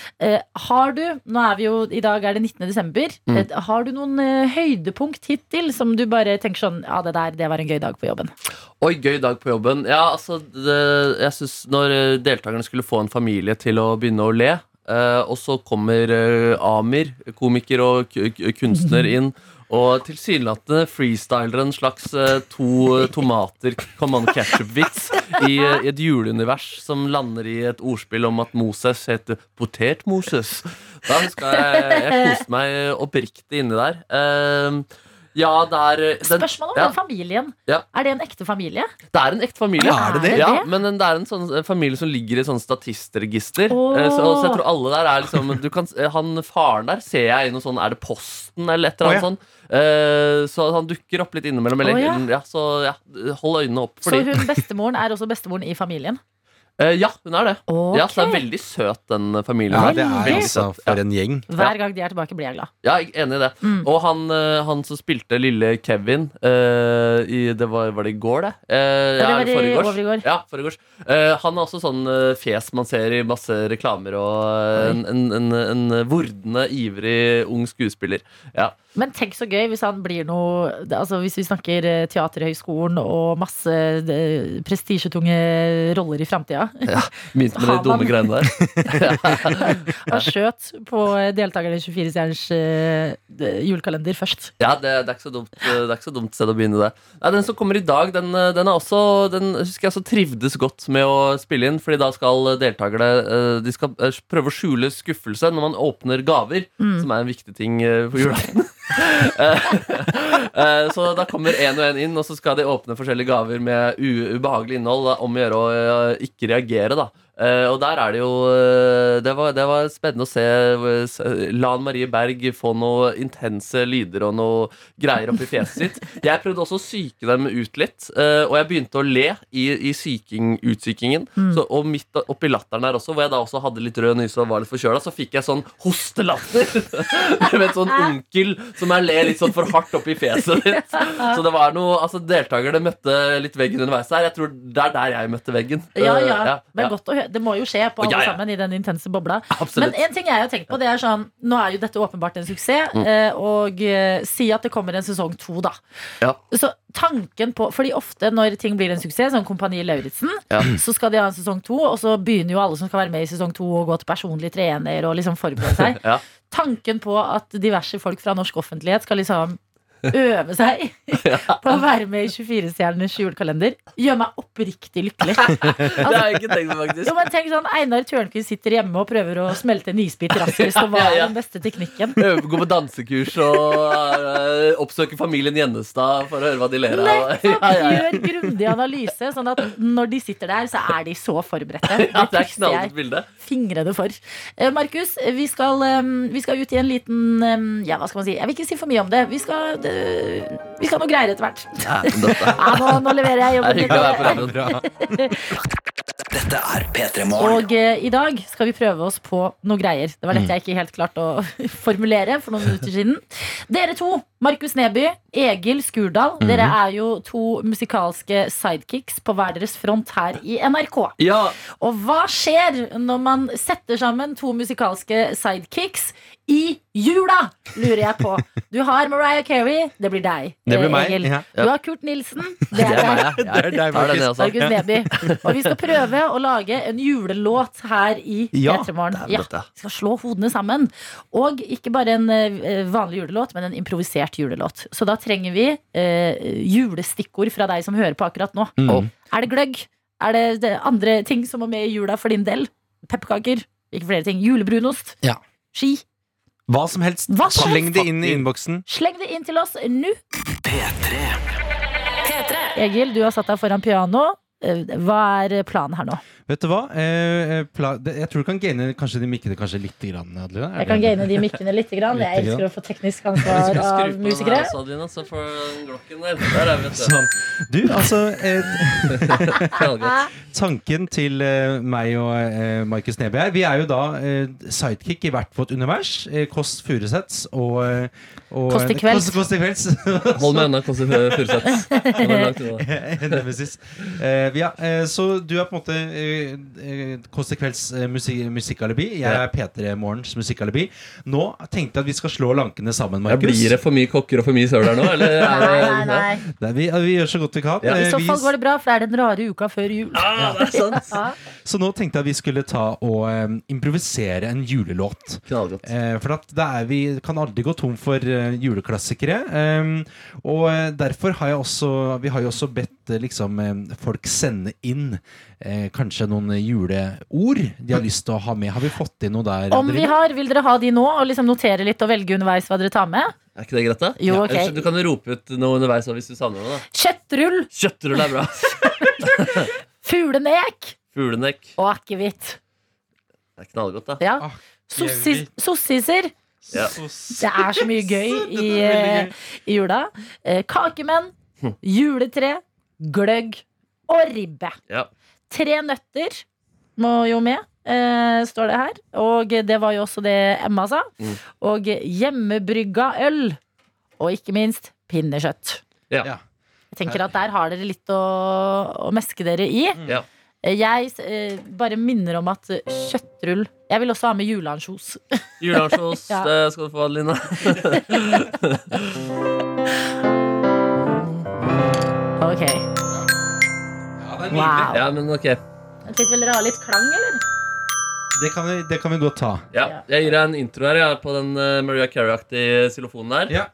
Har du, nå er vi jo, i dag er det 19. desember, Mm. har du noen høydepunkt hittil som du bare tenker sånn, ja det der, det var en gøy dag på jobben? Oi, gøy dag på jobben. Ja, altså, det, jeg synes Når deltakerne skulle få en familie til å begynne å le, eh, og så kommer eh, Amir, komiker og kunstner, inn. Og tilsynelatende freestyler en slags eh, to tomater command ketchup-vits i, et juleunivers som lander i et ordspill om at Moses heter Potet-Moses. Da husker jeg jeg koste meg oppriktig inni der. Eh, ja, det er den, Spørsmålet om ja. den familien. Ja. Er det en ekte familie? Det er en ekte familie. Er det det? Ja, men det er en sånn en familie som ligger i sånn statistregister. Åh. Eh, Så, så jeg tror alle der er liksom du kan, Han faren der ser jeg i noe sånn Er det Posten eller et eller annet Å, sånn? Eh, Så han dukker opp litt innimellom. Eller, oh, ja. ja, så ja, hold øynene opp for Så hun bestemoren er også bestemoren i familien? Eh, ja, hun er det. Ok. Ja, så det er veldig søt, den familien. Ja, her. det er Veldig. altså for en gjeng. Hver gang de er tilbake, blir jeg glad. Ja, jeg er enig i det. Mm. Og han, eh, han som spilte lille Kevin eh, i, det var, var det i går, det? Eh, det var det i går overgårs. Ja, foregårs. Eh, han er også sånn eh, fjes man ser i masse reklamer, og eh, en, en, en, en vordende, ivrig ung skuespiller. Ja. Men tenk så gøy hvis han blir noe Altså Hvis vi snakker eh, Teaterhøgskolen og masse eh, prestisjetunge roller i framtida. Begynte med de dumme greiene der. Han skjøt på deltakerne i 24-stjerners uh, julekalender først. Ja, det, det, er dumt, det er ikke så dumt sted å begynne det. Nei, den som kommer i dag, den, eh, den er også Den husker jeg også trivdes godt med å spille inn, Fordi da skal deltakerne eh, De skal eh, prøve å skjule skuffelse når man åpner gaver, som er en viktig ting eh, på julaften. Eh, eh, så da kommer en og en inn, og så skal de åpne forskjellige gaver med ubehagelig innhold. Om å gjøre å eh, ikke reagere, da. Eh, og der er det jo eh, det, var, det var spennende å se eh, Lan Marie Berg få noen intense lyder og noe greier oppi fjeset sitt. Jeg prøvde også å psyke dem ut litt, og jeg begynte å le i, i syking, utsykingen. Så, og midt oppi latteren der også, hvor jeg da også hadde litt rød nyse og var litt forkjøla, så fikk jeg sånn hostelatter. Med en sånn onkel som jeg ler litt sånn for hardt oppi fjeset ditt. Så det var noe Altså, deltakerne møtte litt veggen underveis her. Jeg tror det er der jeg møtte veggen. Ja, ja. ja. Men er godt å høre. Det må jo skje på alle Ja, ja. sammen i den intense bobla. Absolutt. Men en ting jeg har tenkt på, det er sånn Nå er jo dette åpenbart en suksess, Mm. eh, og eh, si at det kommer en sesong to, da. Ja. Så tanken på Fordi ofte når ting blir en suksess, som Kompani Lauritzen, så skal de ha en sesong to, og så begynner jo alle som skal være med i sesong to, å gå til personlig trener og liksom forberede seg. Ja. Tanken på at diverse folk fra norsk offentlighet skal liksom øve seg på å være med i 24-stjerners julekalender, gjør meg oppriktig lykkelig. Det har jeg ikke tenkt på, faktisk. Jo, men tenk sånn, Einar Tørnquist sitter hjemme og prøver å smelte en isbit raskest. Og hva er den beste teknikken? Gå på dansekurs og eh, oppsøke familien Gjennestad for å høre hva de ler av. Gjør grundig analyse, sånn at når de sitter der, så er de så forberedte. Ja, det er knallgodt bilde. fingrene for. Eh, Markus, vi eh, vi skal ut i en liten Ja, hva skal man si? Jeg vil ikke si for mye om det. Vi skal, vi skal ha noe greier etter hvert. Ja, Ja, nå, nå leverer jeg jobben min. radioen. Dette er P3 Morgen. Og eh, i dag skal vi prøve oss på noe greier. Det var dette jeg ikke helt klarte å formulere for noen minutter siden. Dere to, Markus Neby, Egil Skurdal, dere er jo to musikalske sidekicks på hver deres front her i NRK. Ja, Og hva skjer når man setter sammen to musikalske sidekicks i jula, lurer jeg på. Du har Mariah Carey, det blir deg. Det blir eh, meg, Egil. ja. Du har Kurt Nilsen, det det er meg. deg. Det er deg. Markus Neby. Og vi skal prøve å lage en julelåt her i Ja, P3 Morgen. det er Ja, dette. vi skal slå hodene sammen. Og ikke bare en eh, vanlig julelåt, men en improvisert julelåt. Så da trenger vi eh, julestikkord fra deg som hører på akkurat nå. Mm. Er det gløgg? Er det, det andre ting som må med i jula for din del? Pepperkaker? Ikke flere ting. Julebrunost? Ja. Ski? Hva som helst. Hva som Sleng helst. det inn i innboksen. Sleng det inn til oss nå. P3. P3. Egil, du har satt deg foran piano. Eh, Hva er planen her nå? Vet du hva? Eh, jeg tror du kan gaine kanskje de mikkene kanskje litt. Grann, Adelina. Er Jeg kan gaine de mikkene litt. Grann. Jeg elsker å få teknisk ansvar skru av på den musikere. her også, Adelina, så får glokken der. Der er vi, vet du. Sånn. Du, altså eh, Tanken til eh, meg og eh, Markus Neby her Vi er jo da eh, sidekick i hvert vårt univers. Eh, Kåss Furuseths og, eh, og Kåss til kvelds. Kåss- Kåss til kvelds. Hold meg unna Furuseth. Unna. Nemesis. Eh, ja, eh, så du er på en måte eh, eh, Kåss til kvelds musik musi musikkalibi. Jeg er P3 Morgens musikkalibi. Nå tenkte jeg at vi skal slå lankene sammen, Ja, Markus. blir det for mye kokker og for mye søl her nå? Eller er Nei, nei, nei. Nei, vi, vi gjør så godt vi kan. Ja. I så fall går det bra, for det er den rare uka før jul. Ah, det er sant. Ja. Så nå tenkte jeg at vi skulle ta og um, improvisere en julelåt. Knallgodt. Eh, for at det er, vi kan aldri gå tom for juleklassikere. Um, og eh, derfor har jeg også Vi har jo også bedt eh, liksom, eh, folk sende inn eh, kanskje noen juleord de har lyst til å ha med. Har vi fått inn noe der? Om vi har, vil dere ha de nå og liksom notere litt og velge underveis hva dere tar med? Er ikke det greit, da? Jo, Ja, ok. Du kan rope ut noe underveis hvis du savner noe. da Kjøttrull, Kjøttrull er bra. fuglenek Fuglenek. og akevitt. Det er knallgodt, da. Ja. Ah, sossiser. Ja. Det er så mye gøy i, eh, i jula. Eh, kakemenn, juletre, gløgg og ribbe. Ja. Tre nøtter må jo med, eh, står det her. Og det var jo også det Emma sa. Mm. Og hjemmebrygga øl. Og ikke minst pinnekjøtt. Ja. Jeg tenker at Der har dere litt å, å meske dere i. Ja. Jeg eh, bare minner om at kjøttrull Jeg vil også ha med juleansjos. Juleansjos, Ja. det skal du få, Adelina. Ok. Wow. Ja, men ok. Jeg tenkte vel dere ha litt klang, eller? Det, kan vi, det kan vi godt ta. Ja, jeg gir deg en intro her ja, på den uh, Maria Carey-aktige xylofonen der. Ja.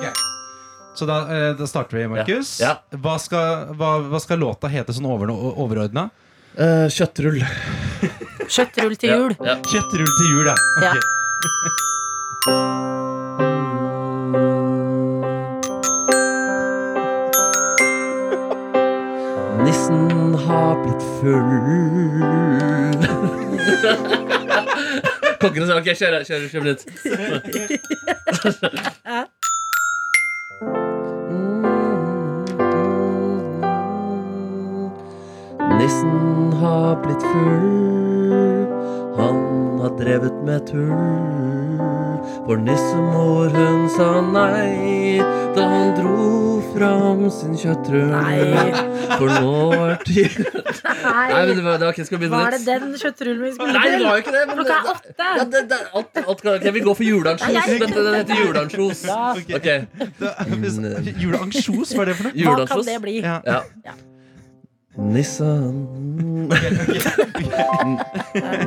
Ok. Så da, eh, da starter vi, Markus. Ja. Hva, skal, hva, hva skal låta hete sånn over, overordna? Uh, kjøttrull. Kjøttrull til jul. Ja, ja. Kjøttrull til jul, ja. Ja. Nissen har blitt full. Kokkene sa ok, kjør, kjør, kjør litt. Nissen har blitt full. Han har drevet med tull. For nissemor hun sa nei da han dro fram sin kjøttrull. For nå er tiden Nei, men det var, det var ikke, skal begynne var det den kjøttrullen vi skulle Nei, det var jo ikke det. Men Klokka er åtte. ja, det, det, alt, alt, kan- jeg vi gå for juleansjos. Den heter juleansjos. Ja. Okay. Juleansjos, hva er det for noe? Hva kan det bli? Ja. Ja. Nissen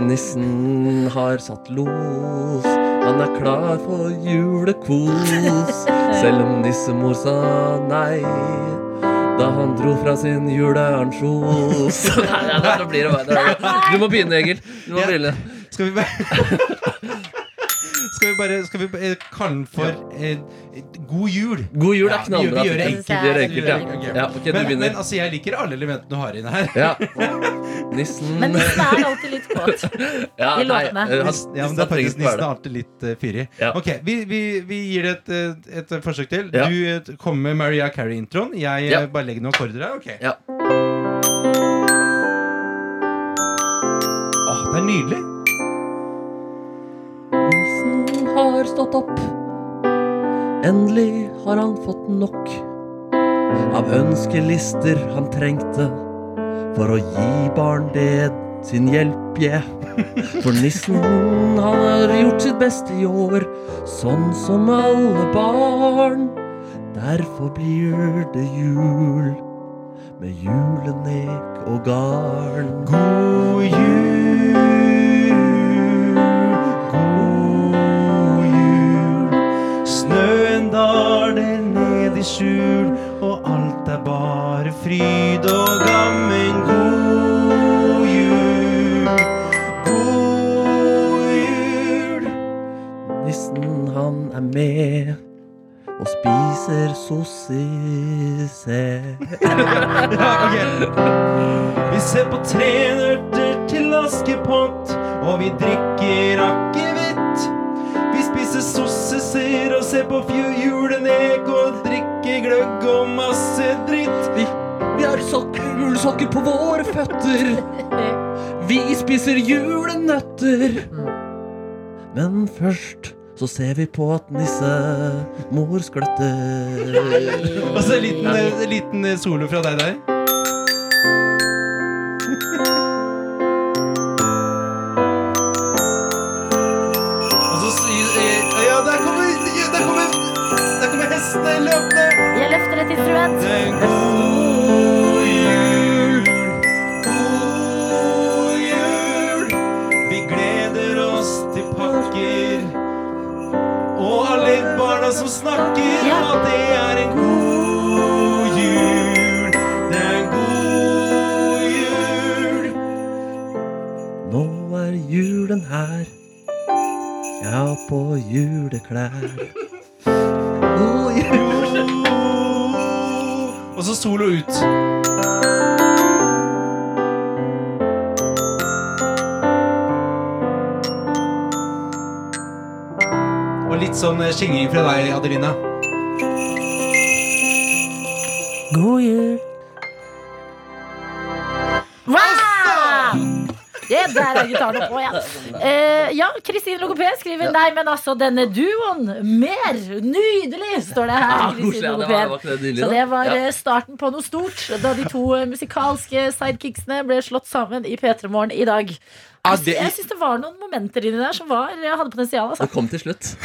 Nissen har satt los. Han er klar for julekos. Selv om nissemor sa nei da han dro fra sin juleansjos. Nå blir det bare Du må begynne, Egil. Du må begynne. Skal vi bare Skal vi bare Skal vi bare kalle den for eh, God jul? God jul Ja, er knallbra. vi gjør det enkelt. Vi gjør det enkelt, ja. Ja. Men, men altså, jeg liker alle elementene du har inne her. Ja. Nissen Men nissen er alltid litt kåt. ja, i låtene. eh, Ja, men nissen det er faktisk Nissen er alltid litt uh, fyrig. Ja. Ok, vi, vi, vi gir det et, et, et forsøk til. Ja. Du eh, kommer med Maria Carey-introen. Jeg eh, Ja. bare legger noen akkorder her. Okay. Ja. Åh, det er nydelig. Nissen har stått opp. Endelig har han fått nok av ønskelister han trengte for å gi barn det sin hjelp, yeah. For nissen han har gjort sitt beste i år, sånn som alle barn. Derfor blir det jul med julenek og garn. God jul, i skjul, og alt er bare fryd og gammen. God jul, god jul. Nissen han er med og spiser sossise. Ja, okay. Vi ser på tre nøtter til Askepott, og vi drikker akevitt. Vi spiser sossiser og ser på julenek og drikker gløgg og masse dritt. Vi, vi har ullsokker på våre føtter. Vi spiser julenøtter. Men først så ser vi på at nissemor skløtter. Og så en liten, liten solo fra deg der. Som snakker, Ja. at det er en god jul. Det er en god jul. Nå er julen her. Ja, på juleklær. Og så solo ut. Og litt sånn eh, fra deg, Adelina. God jul. Ja, der er gitaren på igjen. Eh, ja, Kristin Logoped skriver Nei, men altså, denne duoen. Mer! Nydelig, står det her. Kristin. Ja, Logoped. Så det var Ja. eh, starten på noe stort da de to eh, musikalske sidekicksene ble slått sammen i P3 Morgen i dag. Ja, Jeg, det- jeg syns det var noen momenter inni der som var, hadde potensial. Altså. Det kom til slutt.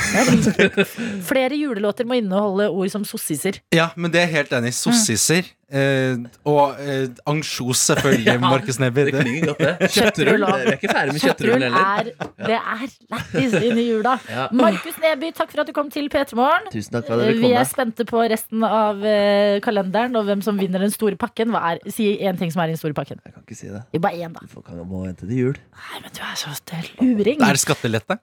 Flere julelåter må inneholde ord som sossiser. Ja, men det er helt enig i. Sossiser. Eh, og eh, ansjos, selvfølgelig. Markus Neby. Det klinger godt, det. Kjøttrull. Vi er ikke ferdig med Kjøttrull heller. er, det er lættis inn i jula. Ja. Markus Neby, takk for at du kom til P3 Morgen. Vi er spente på resten av eh, kalenderen og hvem som vinner den store pakken. Hva er, si én ting som er i den store pakken. Jeg kan ikke si det. Vi bare én, da. Du kan må vente til jul. Nei, men du er så luring. Er det skattelette?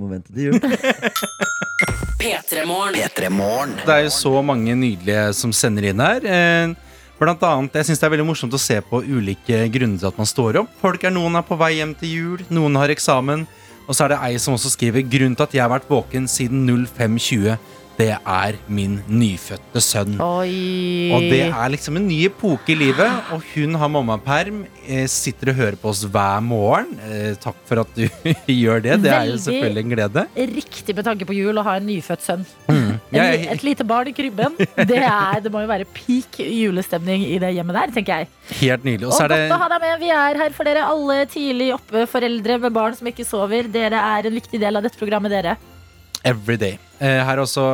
Må vente til jul. P3 Morgen. Det er jo så mange nydelige som sender inn her. Eh, Blant annet, jeg synes det er veldig morsomt å se på ulike grunner til at man står opp. Folk er Noen er på vei hjem til jul, noen har eksamen. Og så er det ei som også skriver grunnen til at jeg har vært våken siden 0520. Det er min nyfødte sønn. Oi. Og det er liksom en ny epoke i livet. Og hun har mammaperm, eh, sitter og hører på oss hver morgen. Eh, takk for at du gjør det. Det er jo selvfølgelig en glede. Riktig med tanke på jul å ha en nyfødt sønn. Mm. Jeg, et lite barn i krybben. Det, er, det må jo være peak julestemning i det hjemmet der, tenker jeg. helt nydelig. Og Og så det godt å ha deg med. Vi er her for dere alle tidlig oppe foreldre med barn som ikke sover. Dere er en viktig del av dette programmet, dere. Everyday. Eh, her er også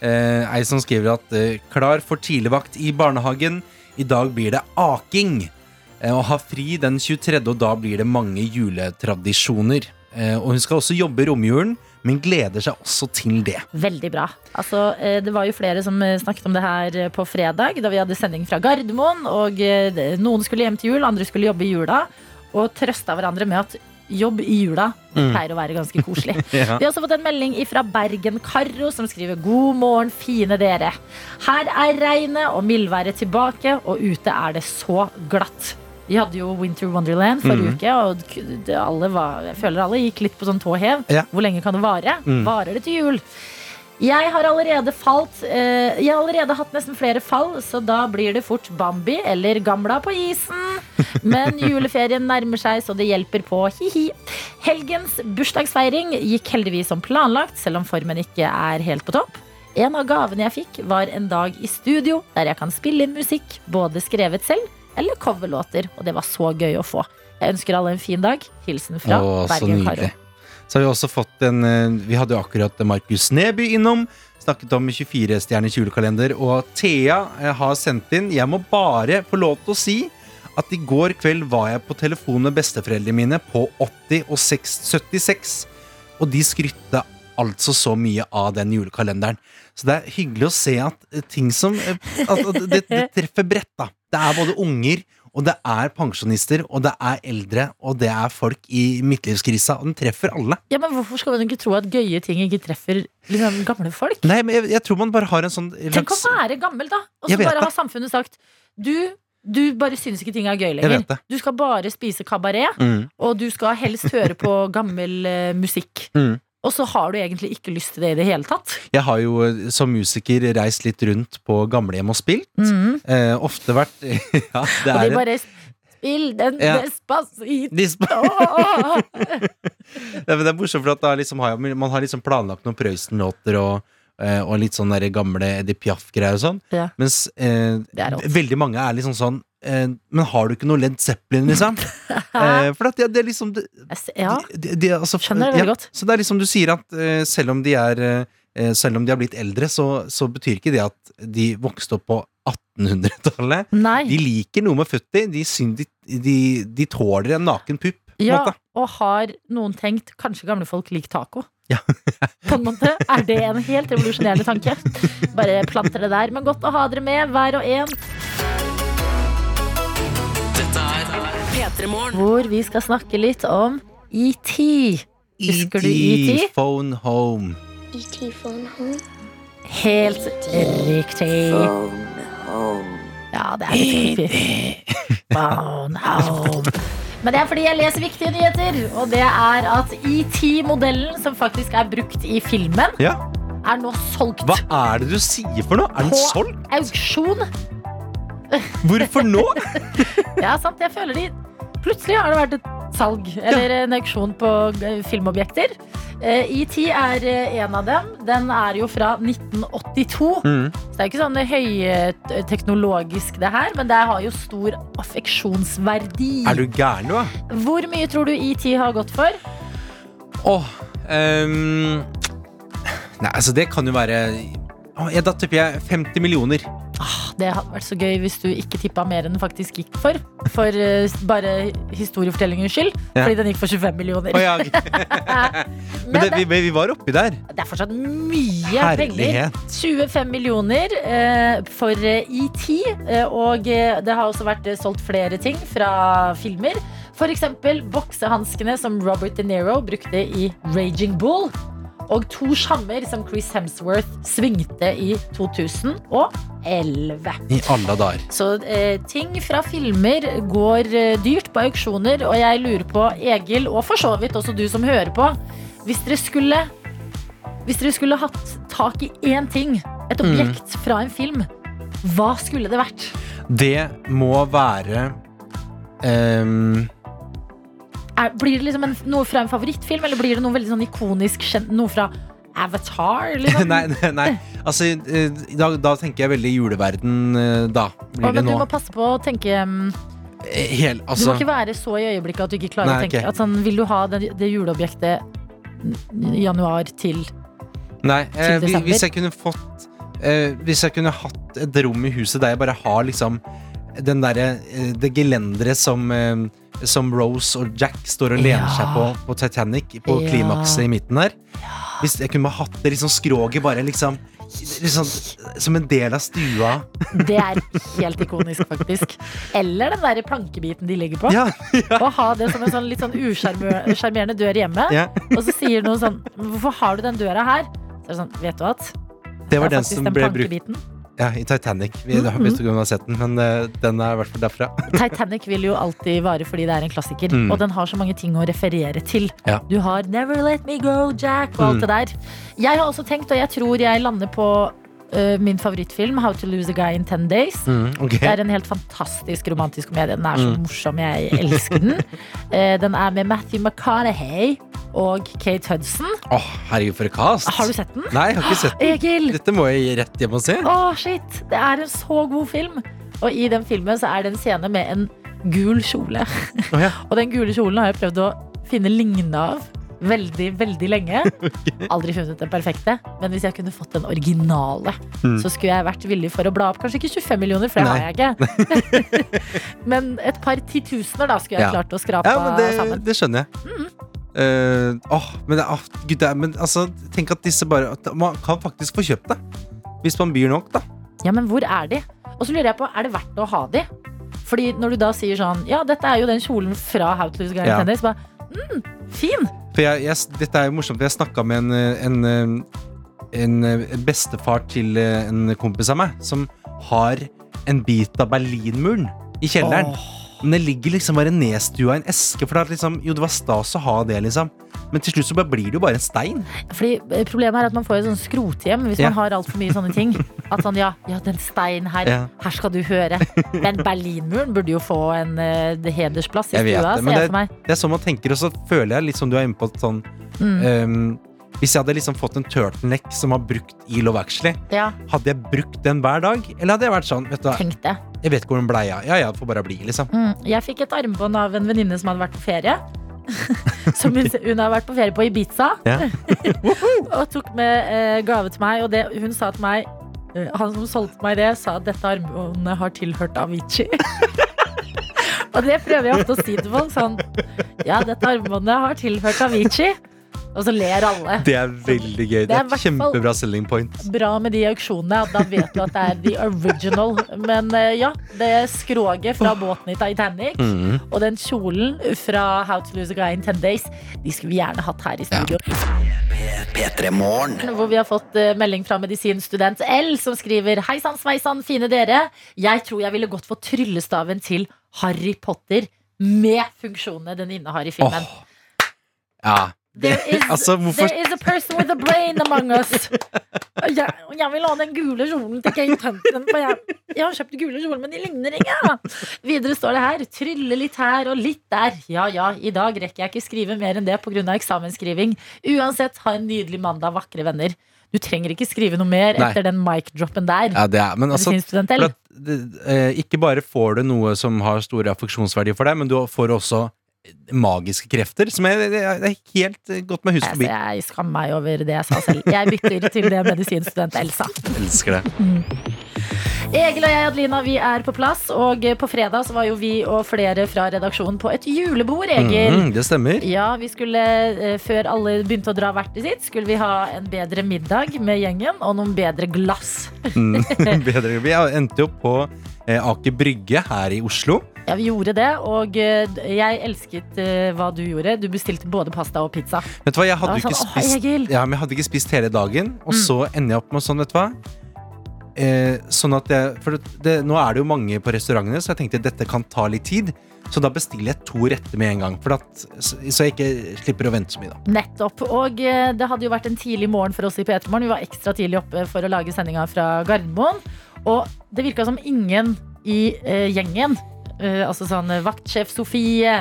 eh, ei som skriver at eh, klar for tidligvakt i barnehagen. I dag blir det aking. Eh, og ha fri den 23., og da blir det mange juletradisjoner. Eh, og hun skal også jobbe i romjulen, men gleder seg også til det. Veldig bra. Altså, eh, det var jo flere som eh, snakket om det her eh, på fredag, da vi hadde sending fra Gardermoen. Og noen skulle hjem til jul, andre skulle jobbe i jula. Og trøsta hverandre med at jobb i jula Mm. pleier å være ganske koselig. Ja. Vi har også fått en melding fra Bergen-Karro som skriver God morgen, fine dere. Her er regnet og mildværet tilbake, og ute er det så glatt. Vi hadde jo Winter Wonderland forrige Mm. uke, og alle var, jeg føler alle gikk litt på sånn tå hev. Ja. Hvor lenge kan det vare? Mm. Varer det til jul? Jeg har allerede falt eh, Jeg har allerede hatt nesten flere fall, så da blir det fort Bambi eller Gamla på isen. Men juleferien nærmer seg, så det hjelper på. Hi-hi. Helgens bursdagsfeiring gikk heldigvis som planlagt, selv om formen ikke er helt på topp. En av gavene jeg fikk, var en dag i studio der jeg kan spille inn musikk, både skrevet selv eller coverlåter, og det var så gøy å få. Jeg ønsker alle en fin dag. Hilsen fra Å, så har vi også fått en eh, Vi hadde jo akkurat Markus Neby innom. Snakket om 24-stjerners julekalender. Og Thea eh, har sendt inn Jeg må bare få lov til å si at i går kveld var jeg på telefon med besteforeldrene mine på 80 og 6, 76. Og de skrytta altså så mye av den julekalenderen. Så det er hyggelig å se at eh, ting som at det, det treffer bredt, da. Det er både unger, og det er pensjonister, og det er eldre, og det er folk i midtlivskrisa. Og den treffer alle. Ja, men Hvorfor skal man ikke tro at gøye ting ikke treffer liksom, gamle folk? Nei, men jeg, jeg tror man bare har en sånn Tenk å være gammel, da! Og så bare har samfunnet sagt du, du bare syns ikke ting er gøy lenger. Du skal bare spise kabaret, Mm. og du skal helst høre på gammel uh, musikk. Mm. Og så har du egentlig ikke lyst til det i det hele tatt. Jeg har jo eh, som musiker reist litt rundt på gamlehjem og spilt. Eh, ofte vært Ja, det Og de er bare Spill den Ja. Despacito! Disp ja, det, er- er morsomt, for at liksom man har liksom planlagt noen Prøysen-låter og, eh, og litt sånn gamle Eddie Piaf-greier og sånn. Ja. Mens eh, er veldig mange er liksom sånn eh, Men har du ikke noe Led Zeppelin, liksom? eh, for det, det er liksom det, Ja, de, de, altså, Skjønner det veldig godt. Så det er liksom du sier at eh, selv om de er eh, Selv om de har blitt eldre, så, så betyr ikke det at de vokste opp på 1800-tallet. nei. De liker noe med. De, de, de, de tåler en naken pupp. Ja, måte. og har noen tenkt kanskje gamle folk liker taco? Ja. På en måte er det en helt revolusjonerende tanke. Bare planter det der. Men godt å ha dere med, hver og en, hvor vi skal snakke litt om ET. Husker du E.T. E.T.? Phone Home. ET phone home. Helt riktig. Phone Home. Ja, det er litt creepy. Phone home. Men det er fordi jeg leser viktige nyheter, og det er at ET-modellen, som faktisk er brukt i filmen, Ja, er nå solgt Hva er det du sier for noe? Er den solgt? På- auksjon. Hvorfor nå? Ja, sant, jeg føler de Plutselig har det vært et salg, eller en auksjon på eh, filmobjekter. Eh, ET er eh, en av dem. Den er jo fra 1982. Mm. Så det er ikke sånn høyteknologisk, det her, men det har jo stor affeksjonsverdi. Er du gæren, du, da? Hvor mye tror du ET har gått for? Åh ehm, Nei, altså, det kan jo være oh, ja, Da tipper jeg 50 millioner. Det hadde vært så gøy hvis du ikke tippa mer enn den faktisk gikk for. For uh, bare historiefortellingens skyld. Ja. Fordi den gikk for 25 millioner. Oh, ja. Men Men det, vi, vi var oppi der. det er fortsatt mye penger. 25 millioner uh, for eh, ET. Uh, og det har også vært solgt flere ting fra filmer. Eksempel boksehanskene som Robert De Niro brukte i Raging Bull. Og to sjammer som Chris Hemsworth svingte i 2011. I alle dager. Så eh, ting fra filmer går eh, dyrt på auksjoner, og jeg lurer på, Egil, og for så vidt også du som hører på, hvis dere skulle Hvis dere skulle hatt tak i én ting, et Mm. objekt fra en film, hva skulle det vært? Det må være ehm, Er, blir det liksom en, noe fra en favorittfilm, eller blir det noe veldig sånn ikonisk kjent, noe fra Avatar? Liksom? nei, nei, nei. Altså, eh, da, da tenker jeg veldig juleverden, eh, da. Å, Blir det men du nå. må passe på å tenke um, Hel, altså. Du må altså, ikke være så i øyeblikket at du ikke klarer Nei, å tenke Okay. at sånn, Vil du ha det, det juleobjektet januar til nei, eh, til hvis jeg kunne fått eh, Hvis jeg kunne hatt et rom i huset der jeg bare har liksom den derre Det gelenderet som eh, Som Rose og Jack står og lener Ja. seg på på Titanic, på Ja. klimakset i midten der. Hvis jeg kunne bare hatt det liksom skroget bare liksom, liksom Som en del av stua. Det er helt ikonisk, faktisk. Eller den der plankebiten de ligger på. Ja, Å ha det som en sånn litt sånn usjarmerende dør hjemme. ja. Og så sier noen sånn Hvorfor har du den døra her? Så er det sånn, vet du at Det var det den som ble brukt. Ja, i Titanic. Vi, ikke om du har sett den, men uh, den er i hvert fall derfra. Titanic vil jo alltid vare fordi det er en klassiker. Mm. Og den har så mange ting å referere til. Ja. Du har 'Never Let Me Go, Jack' og alt Mm. det der. Jeg har også tenkt, og jeg tror jeg lander på øh, min favorittfilm, 'How to Lose a Guy in Ten Days'. Mm, okay. Det er en helt fantastisk romantisk komedie. Den er så Mm. morsom. Jeg elsker den. Uh, Den er med Matthew McConaughey og Kate Hudson. Oh, herregud, for et cast! Har du sett den? Nei, jeg har ikke sett den. Egil! Dette må jeg rett hjem og se. Oh, shit! Det er en så god film. Og i den filmen så er det en scene med en gul kjole. Oh, ja. Og den gule kjolen har jeg prøvd å finne lignende av veldig, veldig lenge. Aldri funnet den perfekte. Men hvis jeg kunne fått den originale, Mm. så skulle jeg vært villig for å bla opp. Kanskje ikke 25 millioner, for det har jeg ikke. men et par titusener da skulle jeg Ja. klart å skrape Ja, men det, sammen. det skjønner jeg. Eh, åh, men, det, er- åh, gud, men altså, tenk at disse bare at Man kan faktisk få kjøpt det. Hvis man byr nok, da. Ja, men hvor er de? Og så lurer jeg på, er det verdt å ha de? Fordi når du da sier sånn Ja, dette er jo den kjolen fra How to Lose Guy Ja. Tennis. Bare, mm, fin! For jeg, jeg, dette er jo morsomt, for jeg snakka med en, eh, en, eh, en, eh, en bestefar til en kompis av meg, som har en bit av Berlinmuren i kjelleren. Men det ligger liksom bare nedstua i en eske, for det er liksom, jo, det var stas å ha det, liksom. Men til slutt så blir det jo bare en stein. Fordi eh, Problemet er at man får et sånn skrothjem hvis Ja. man har altfor mye sånne ting. At sånn, ja, ja, den steinen her, Ja. her skal du høre. Men Berlinmuren burde jo få en uh, hedersplass i stua, ser jeg det- for meg. Det er sånn man tenker, og så føler jeg litt som du er inne på sånn Mm. um, Hvis jeg hadde liksom fått en turtleneck som var brukt i Love Actually, Ja, hadde jeg brukt den hver dag? Eller hadde jeg vært sånn vet du, tenk det. Jeg vet ikke hvor den blei. Ja ja, det får bare bli, liksom. Mm. Jeg fikk et armbånd av en venninne som hadde vært på ferie. som hun, hun har vært på ferie på Ibiza. Og tok med eh, gave til meg. Og det, hun sa til meg eh, Han som solgte meg det, sa at dette armbåndet har tilhørt Avicii. og det prøver jeg ofte å si til folk. Sånn Ja, dette armbåndet har tilhørt Avicii. Og så ler alle. Det er veldig gøy. Det Det er er et kjempebra selling point. Bra med de auksjonene, da vet du at det er the original. Men eh, ja, det skroget fra båten i Titanic Mm. og den kjolen fra How to Lose a Guy in 10 Days, de skulle vi gjerne hatt her i studio. P3 Hvor vi har fått eh, melding fra medisinstudent L, som skriver Hei sann, sveisann, fine dere. Jeg tror jeg ville gått for tryllestaven til Harry Potter med funksjonene den innehar i filmen. Åh. Ja. There is, altså, hvorfor there is a person with a brain among us. Jeg, jeg vil ha den gule kjolen til Kate Hunton. For jeg, jeg har kjøpt gule kjoler, men de ligner ikke. Videre står det her. Trylle litt her og litt der. Ja ja, i dag rekker jeg ikke skrive mer enn det pga. eksamensskriving. Uansett, ha en nydelig mandag, vakre venner. Du trenger ikke skrive noe mer Nei. etter den mic-droppen der. Ja, det er Men altså at, eh, Ikke bare får du noe som har store affeksjonsverdier for deg, men du får også magiske krefter, som er, helt godt med hus Jeg, forbi. jeg skammer meg over det jeg sa selv. Jeg bytter til det medisinstudent Elsa. sa. Elsker det. Egil og jeg, Adelina, vi er på plass. Og på fredag så var jo vi og flere fra redaksjonen på et julebord, Egil. Mm, det stemmer. Ja, vi skulle, eh, Før alle begynte å dra hvert i sitt, skulle vi ha en bedre middag med gjengen og noen bedre glass. Mm, bedre. Vi endte jo på eh, Aker Brygge her i Oslo. Ja, vi gjorde det, og eh, jeg elsket eh, hva du gjorde. Du bestilte både pasta og pizza. Vet du hva, jeg hadde sånn, ikke jeg sånn, «Åh, spist Egil!» Ja, men jeg hadde ikke spist hele dagen, og Mm. så ender jeg opp med sånn, vet du hva. Eh, sånn at jeg, for det, det, Nå er det jo mange på restaurantene, så jeg tenkte dette kan ta litt tid. Så da bestiller jeg to retter med en gang, for at, så så jeg ikke slipper å vente så mye. da Nettopp. Og eh, det hadde jo vært en tidlig morgen for oss i P3 Morgen. Vi var ekstra tidlig oppe for å lage sendinga fra Gardermoen. Og det virka som ingen i eh, gjengen, eh, altså sånn eh, vaktsjef Sofie,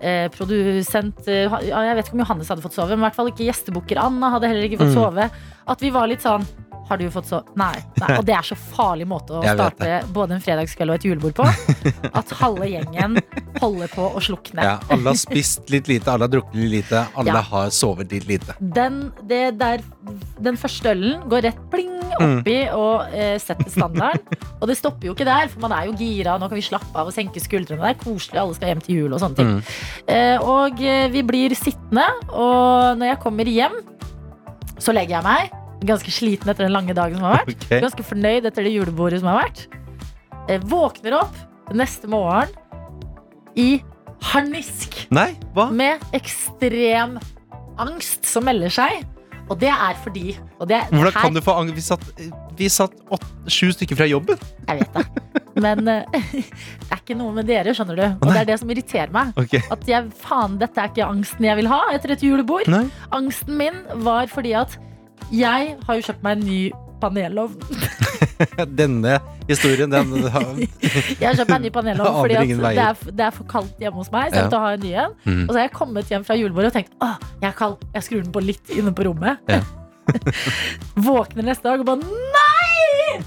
eh, produsent eh, Jeg vet ikke om Johannes hadde fått sove, men i hvert fall ikke gjestebukker Anna hadde heller ikke fått Mm. sove. At vi var litt sånn har du fått så Nei, nei. Og det er så farlig måte å starte både en fredagskveld og et julebord på. At halve gjengen holder på å slukne. Ja, alle har spist litt lite, alle har drukket litt lite, alle Ja. har sovet litt lite. den, det der, den første ølen går rett pling oppi og eh, setter standarden. Og det stopper jo ikke der, for man er jo gira. Nå kan vi slappe av og senke skuldrene. Det er koselig, alle skal hjem til jul og sånne ting. Mm. Eh, og eh, vi blir sittende, og når jeg kommer hjem, så legger jeg meg. Ganske sliten etter den lange dagen som har vært. Okay. Ganske fornøyd etter det julebordet som har vært. Eh, våkner opp neste morgen i harnisk Nei, hva? med ekstrem angst som melder seg. Og det er fordi og det, Hvordan her- kan du få angst? Vi satt, vi satt åtte, sju stykker fra jobben. Jeg vet det. Men uh, det er ikke noe med dere, skjønner du. Og det er det som irriterer meg. Okay. At jeg, faen, dette er ikke angsten jeg vil ha etter et julebord. Nei. Angsten min var fordi at jeg har jo kjøpt meg en ny panelovn. Denne historien, den Jeg har kjøpt meg en ny panelovn fordi det er, det er for kaldt hjemme hos meg. Så jeg måtte ha en ny en. Mm. Og så har jeg kommet hjem fra julebordet og tenkt åh, jeg er kald. Jeg skrur den på litt inne på rommet. Ja. Våkner neste dag og bare nei!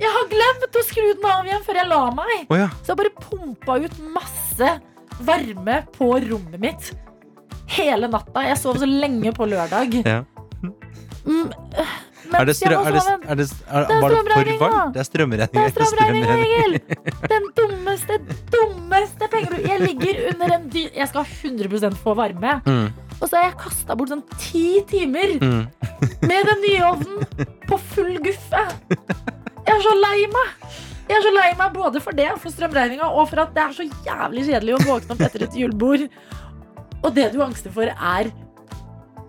Jeg har glemt å skru den av igjen før jeg la meg. Oh, ja. Så jeg bare pumpa ut masse varme på rommet mitt. Hele natta. Jeg sov så lenge på lørdag. Ja. Mm, øh, Er det, strø, er det, er det, er, Det var det for varmt? Det er strømregninga, er strømregninga. Den dummeste, dummeste penger Jeg ligger under en dy... Jeg skal ha 100 få varme. Mm, Og så har jeg kasta bort sånn ti timer mm. med den nye ovnen på full guffe. Jeg er så lei meg. Jeg er så lei meg både for det, for strømregninga, og for at det er så jævlig kjedelig å våkne opp etter et julebord. Og det du angster for, er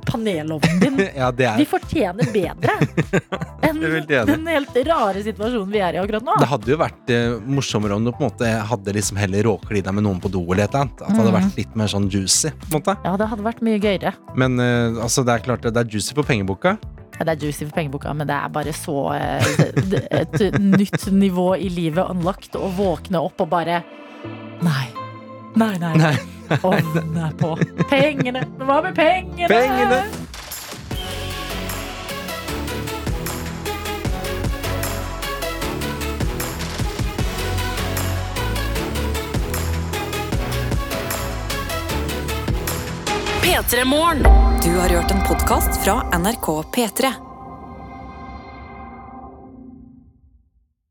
panelovnen din. Ja, det Vi er fortjener bedre enn er den helt rare situasjonen vi er i akkurat nå. Det hadde jo vært eh, morsommere om du på en måte hadde liksom heller råklina med noen på do eller et. At det hadde Mm. vært litt mer sånn juicy. på en måte Ja, det hadde vært mye gøyere. Men eh, altså, det er klart det det er juicy på pengeboka. Ja, Det er juicy for pengeboka, men det er bare så eh, et nytt nivå i livet unlocked å våkne opp og bare Nei. Nei, nei. Nei. Ovnen er på. Pengene! Men hva med pengene? Pengene! P3 Morgen. Du har hørt en podkast fra NRK P3.